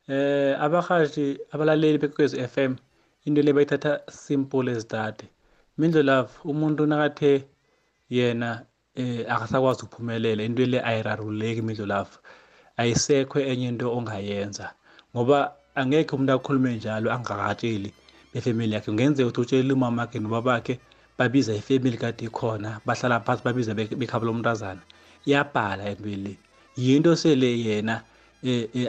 love. Eh abahashi abalaleli bekwezu FM into le bayithatha simple as that. Mindlo love umuntu nakathe yena eh akasakwazi ukuphumelela into le ayiraruleki Mindlo love. Ayisekho enye into ongayenza ngoba angeke umuntu akhulume njalo angakatsheli befamily yakhe kungenzeka ukuthi utshele umama wakhe nobabakhe babiza ifamily kade ikhona bahlala phansi babiza bekhaba lomntazana iyabhala empeli yinto sele yena eh, eh,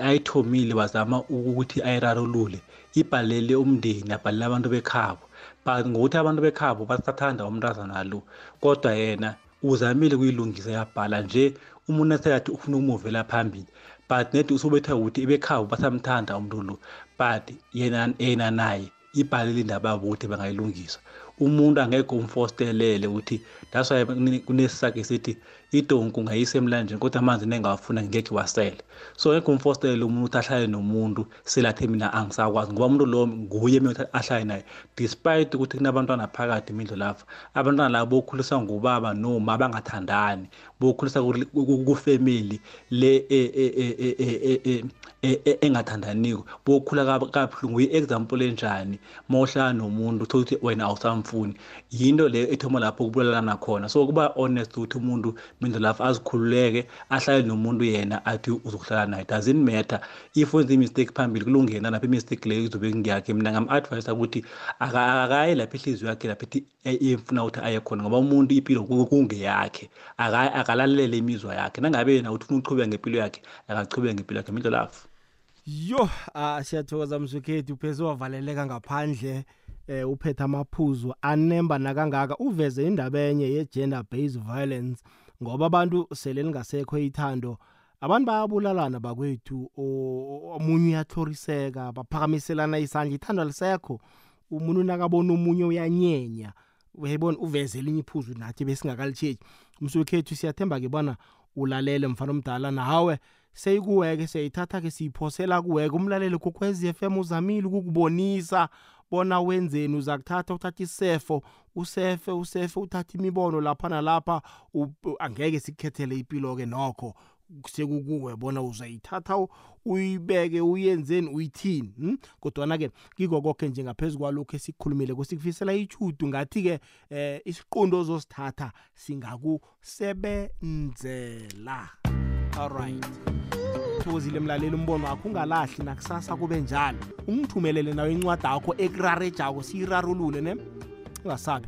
ayithomile wazama ukuthi ayirarulule ibhalele umndeni abhalele abantu bekhabo but ngokuthi abantu bekhabo basathanda umntazana lo kodwa yena uzamile kuyilungisa yabhala nje umuntu aseyathi ufuna ukumuvela phambili but nedi usubetha ukuthi bekhabo basamthanda umuntu lo but yena yena naye ibhalile indaba yabo ukuthi bangayilungisa umuntu angeke umfostelele ukuthi that's why kunesisakhe sithi idonku ungayisa emlanjeni kodwa amanzi nengawafuna ngeke wasele so ngeke umfostelele umuntu ukuthi ahlale nomuntu selathe mina angisakwazi ngoba umuntu lo nguye mina ahlale naye. Despite ukuthi kunabantwana phakathi imindlo lapha abantwana labo bokhuliswa ngubaba noma bangathandani. Bokhuliswa kufamily le engathandaniko bokhula kabuhlungu i-example enjani mawuhlala nomuntu uthola ukuthi wena awusamfuni yinto leyo ethoma lapho kubulalana khona so kuba honest ukuthi umuntu mindlu lapho azikhululeke ahlale nomuntu yena athi uzokuhlala naye doesn't matter if wenza imistake phambili kulungena lapho imistake leyo izobe ngiyakhe mina ngam-advise ukuthi akaye lapho ihliziyo yakhe lapho ifuna ukuthi aye khona ngoba umuntu impilo kungeyakhe akalalele imizwa yakhe. Nangabe yena uthi ufuna ukuchubeka ngempilo yakhe akachubeke ngempilo yakhe mindlu lapho
yo ah siyathokoza msukhethu pheze wavaleleka ngaphandle eh uphethe amaphuzu anemba nakangaka uveze indaba enye ye-gender based violence ngoba abantu sele lingasekho ithando abantu bayabulalana bakwethu omunye uyahloriseka baphakamiselana isandla ithando lisekho umuntu nakabona omunye uyanyenya uyayibona uveze elinye iphuzu nathi besingakalitsheki msukhethu siyathemba ke bona ulalele mfana omdala nawe. Seyikuweke siyayithatha ke siyiphosela kuweke. Umlaleli kokwezi FM uzamile ukukubonisa bona wenzeni. Uza kuthatha uthatha isefo usefe usefe uthatha imibono lapha. Nalapha angeke sikukhethele impilo ke nokho. Sekukuwe bona uzayithatha uyibeke uyenzeni uyithini hmm? kodwana ke kiko konke njengaphezulu kwalokho esikukhulumile kusikufisela ichudu ngathi ke eh isiqundo ozosithatha singakusebenzela. Alright thokozile mlaleli umbono wakho ungalahli nakusasa kube njalo. Ungithumelele nawe incwadi yakho ekurarejako siyirarulule ne? Ungasabi.